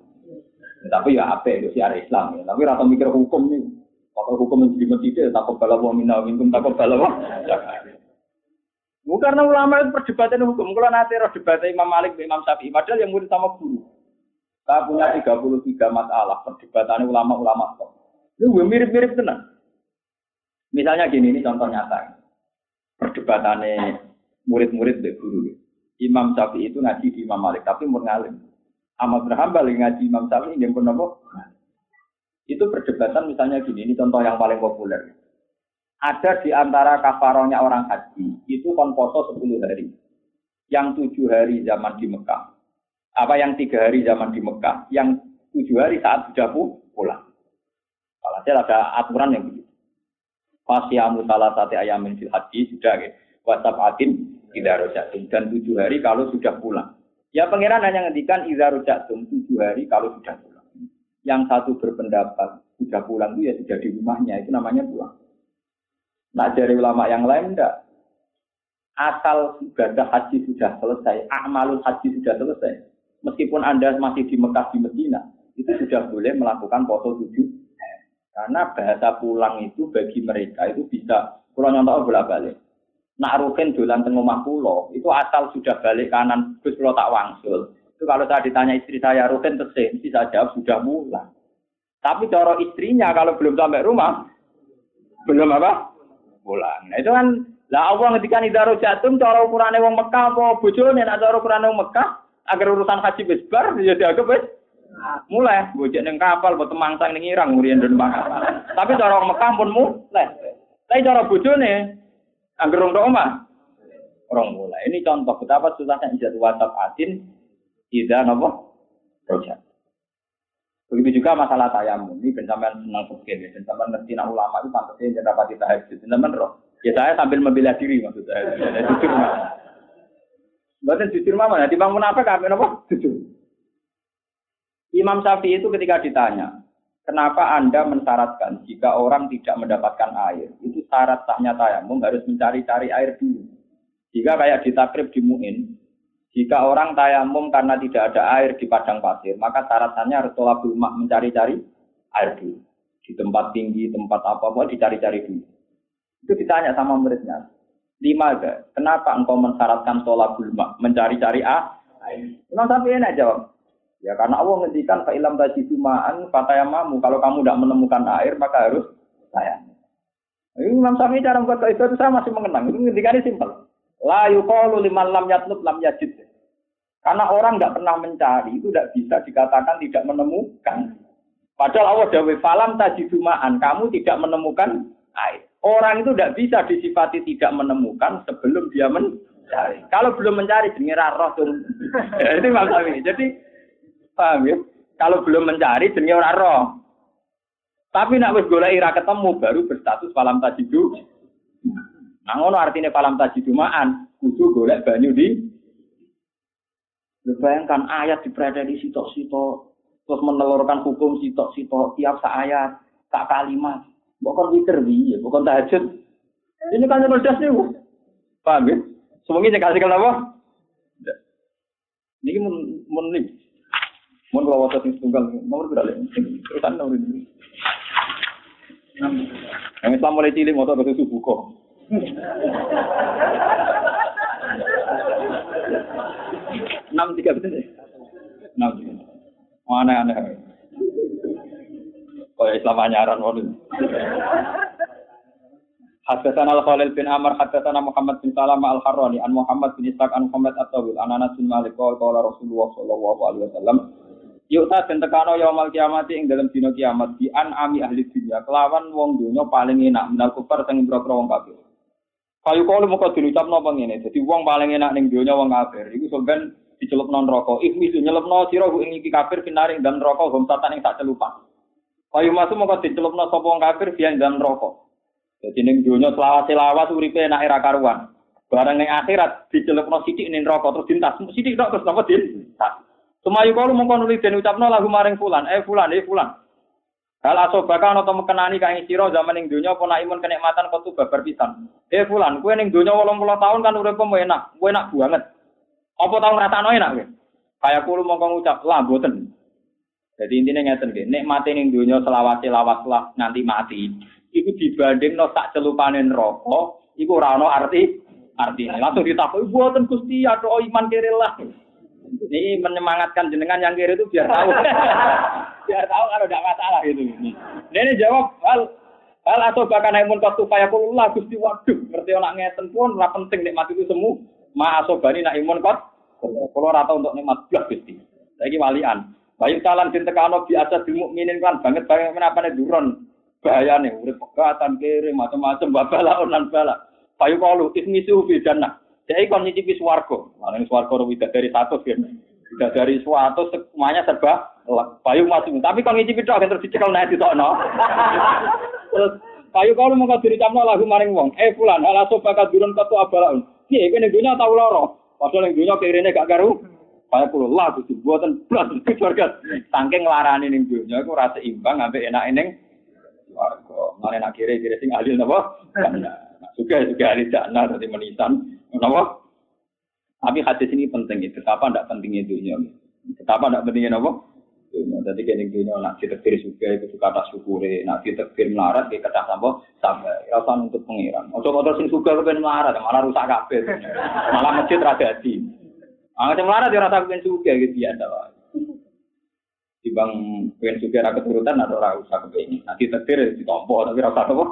Ya, tapi ya apa itu sih Islam ya. Tapi rasa mikir hukum nih. Kalau hukum yang jadi tidak, takut balawa minta minum takut balawa. Bukan karena ulama itu perdebatan hukum. Kalau nanti roh debat Imam Malik, Imam Syafi'i, padahal yang murid sama guru. Kita punya 33 masalah perdebatan ulama-ulama. Itu mirip-mirip tenang. Misalnya gini, ini contoh nyata. Perdebatannya murid-murid dari guru. Imam Syafi'i itu ngaji di Imam Malik, tapi umur ngalim. Ahmad berhambal ngaji Imam Syafi'i, yang pun apa? Itu perdebatan misalnya gini, ini contoh yang paling populer. Ada di antara kafaronya orang haji, itu kon poso 10 hari. Yang tujuh hari zaman di Mekah. Apa yang tiga hari zaman di Mekah, yang tujuh hari saat sudah pulang. Kalau ada aturan yang begitu. Fasyamu salah satu ayamin fil haji sudah ya. WhatsApp atin tidak rojatum dan tujuh hari kalau sudah pulang. Ya pangeran hanya ngendikan idza rojatum tujuh hari kalau sudah pulang. Yang satu berpendapat sudah pulang itu ya sudah di rumahnya itu namanya pulang. Nah dari ulama yang lain enggak. Asal ibadah haji sudah selesai, amalul haji sudah selesai. Meskipun Anda masih di Mekah di Medina, itu sudah boleh melakukan foto tujuh karena bahasa pulang itu bagi mereka itu bisa pulau nyontok bolak balik. Nak rukin dolan teng omah pulau itu asal sudah balik kanan terus pulau tak wangsul. Itu kalau saya ditanya istri saya rukin tesih, mesti saya jawab sudah pulang. Tapi cara istrinya kalau belum sampai rumah belum apa? Pulang. Nah itu kan lah Allah ngetika idaro jatum cara ukurane wong Mekah apa bojone nek cara ukurane wong Mekah agar urusan haji wis bar ya dianggap wis mulai bojek neng kapal buat temangsang neng irang dan kapal. Tapi cara orang Mekah pun mulai. Tapi cara bojone angger rong omah orang mulai. Ini contoh betapa susahnya ijazah WhatsApp adin tidak nopo project. Begitu juga masalah tayamum. Ini bencaman senang fikir ya. Bencaman ngerti nak ulama itu pantasnya dapat kita tahajud. Bencaman roh. Ya saya sambil membela diri maksud saya. Jujur mah. Bukan jujur mama. Nanti bangun apa kami nopo jujur. Imam Syafi'i itu ketika ditanya, kenapa Anda mensyaratkan jika orang tidak mendapatkan air? Syarat sahnya tayamum harus mencari-cari air dulu. Jika kayak di takrib di Mu'in, jika orang tayamum karena tidak ada air di padang pasir, maka syaratnya harus tolak rumah mencari-cari air dulu. di tempat tinggi, tempat apa, mau dicari-cari dulu. Itu ditanya sama muridnya. Lima kenapa engkau mensyaratkan sholat bulma, mencari-cari A? Imam Syafi'i enak jawab. Ya karena Allah ngendikan fa ilam tajidu ma'an fatayamamu. Kalau kamu tidak menemukan air maka harus saya. Ini Imam Syafi'i cara membuat kaidah itu saya masih mengenang. Itu ngendikannya simpel. La yuqalu liman lam yatlub lam yajid. Karena orang tidak pernah mencari itu tidak bisa dikatakan tidak menemukan. Padahal Allah dawe falam tajidu ma'an. Kamu tidak menemukan air. Orang itu tidak bisa disifati tidak menemukan sebelum dia mencari. Kalau belum mencari, jenenge roh. Itu maksudnya. Jadi paham ya? Kalau belum mencari, ora roh. Tapi nak wis golek ira ketemu baru berstatus falam tajidu. Nah ngono artinya falam tajidu ma'an, kudu golek banyu di Bayangkan ayat di sitok-sitok, terus menelurkan hukum sitok-sitok tiap ayat, tak kalimat. Bukan witir dia, bukan tahajud. Ini kan cerdas nih, paham ya? Semuanya kasih kenapa? Ini mun mun nih, mun kalau waktu sing tunggal nomor berapa? Terusan nomor ini. Yang Islam mulai cilik motor ke subuh kok. Enam tiga betul Enam tiga. Mana aneh. Kaya Islam anyaran waduh. Hadasan al Khalil bin Amr, hadasan Muhammad bin Salama al Harrani, an Muhammad bin Ishaq, an Muhammad at-Tawil, an Anas bin Malik, kala kala Rasulullah sallallahu alaihi wasallam. Yuk ta den tekano yaumul kiamat ing dalam dina kiamat di an ami ahli dunya kelawan wong donya paling enak minal kufar sing boro wong kafir. Kayu kalau muka diucapno apa ngene, dadi wong paling enak ning donya wong kafir iku sampean dicelupno neraka. Ihmi nyelepno sira ing iki kafir pinaring dan neraka hum satan ing sak celupan. Kayu masuk mau dicelupno sapa wong kafir biyen dan rokok. Jadi ning dunya selawas-selawas uripe enak era karuan. Barang ning akhirat dicelupno sithik ning rokok terus dintas. Sithik tok terus napa din? Sumayu kalu mongko nuli den ucapno lagu maring fulan, eh fulan, eh fulan. Hal asobaka ana to mekenani kae sira zaman ning donya apa imun kenikmatan kok babar pisan. Eh fulan, kowe ning donya 80 tahun kan urip enak, kowe enak banget. Apa tau ngrasakno enak kowe? Kaya kulo mongko ngucap, lah boten. Jadi intinya ngeten nggih, nek mati ning donya selawat-selawat lah nanti mati. Iku dibanding no sak celupane neraka, iku ora ana arti artinya. Langsung ditakoki, "Mboten Gusti, atau iman kere lah." Ini menyemangatkan jenengan yang kiri itu biar tahu. biar tahu kalau tidak masalah itu. Ini jawab hal hal atau bahkan imun kotu kaya kulullah Gusti waduh ngerti orang ngeten pun ora penting nikmat itu semu. Ma asobani nak imun kot. Kalau rata untuk nikmat belas Gusti. Saiki walian. Bayu talan din tekano biasa di mukminin kan banget banget menapa nih duron bahayane urip pegatan kiri macam-macam babala lan bala. Bayu kalu ismisu fi jannah. Jadi kon nyicipi swarga. Malah swarga tidak dari satu kan. Tidak dari suatu semuanya serba payu masuk. Tapi kon nyicipi tok terus dicekel nek ditokno. Terus payu kalau mau diri camno lagu maring wong. Eh fulan ala bakat durun ketu abalaun. Piye kene dunya tau lara. Padahal ning dunya kirene gak karu. Kaya kulo lah Gusti buatan blas surga. Saking nglarani ning dunya iku rasa imbang ambek enak ning swarga. Mane nak kire-kire sing ahli napa? Juga juga ahli jannah dadi menisan. Napa? Tapi hadis ini penting itu. Betapa ndak pentingnya dunia. Betapa ndak pentingnya napa? Dunia. Jadi kene dunia nak ditektir juga itu suka tak syukure, nak ditektir melarat ke kata sampo sampai rasa untuk pengiran. Ojo motor sing suka kepen melarat malah rusak kabeh. Malah masjid ra dadi. Ah, macam lara dia rasa pengen suka gitu ya, ada Di bang pengen suka rakyat keturutan atau rasa kepengen. Nanti tetir ditompo tapi rasa apa?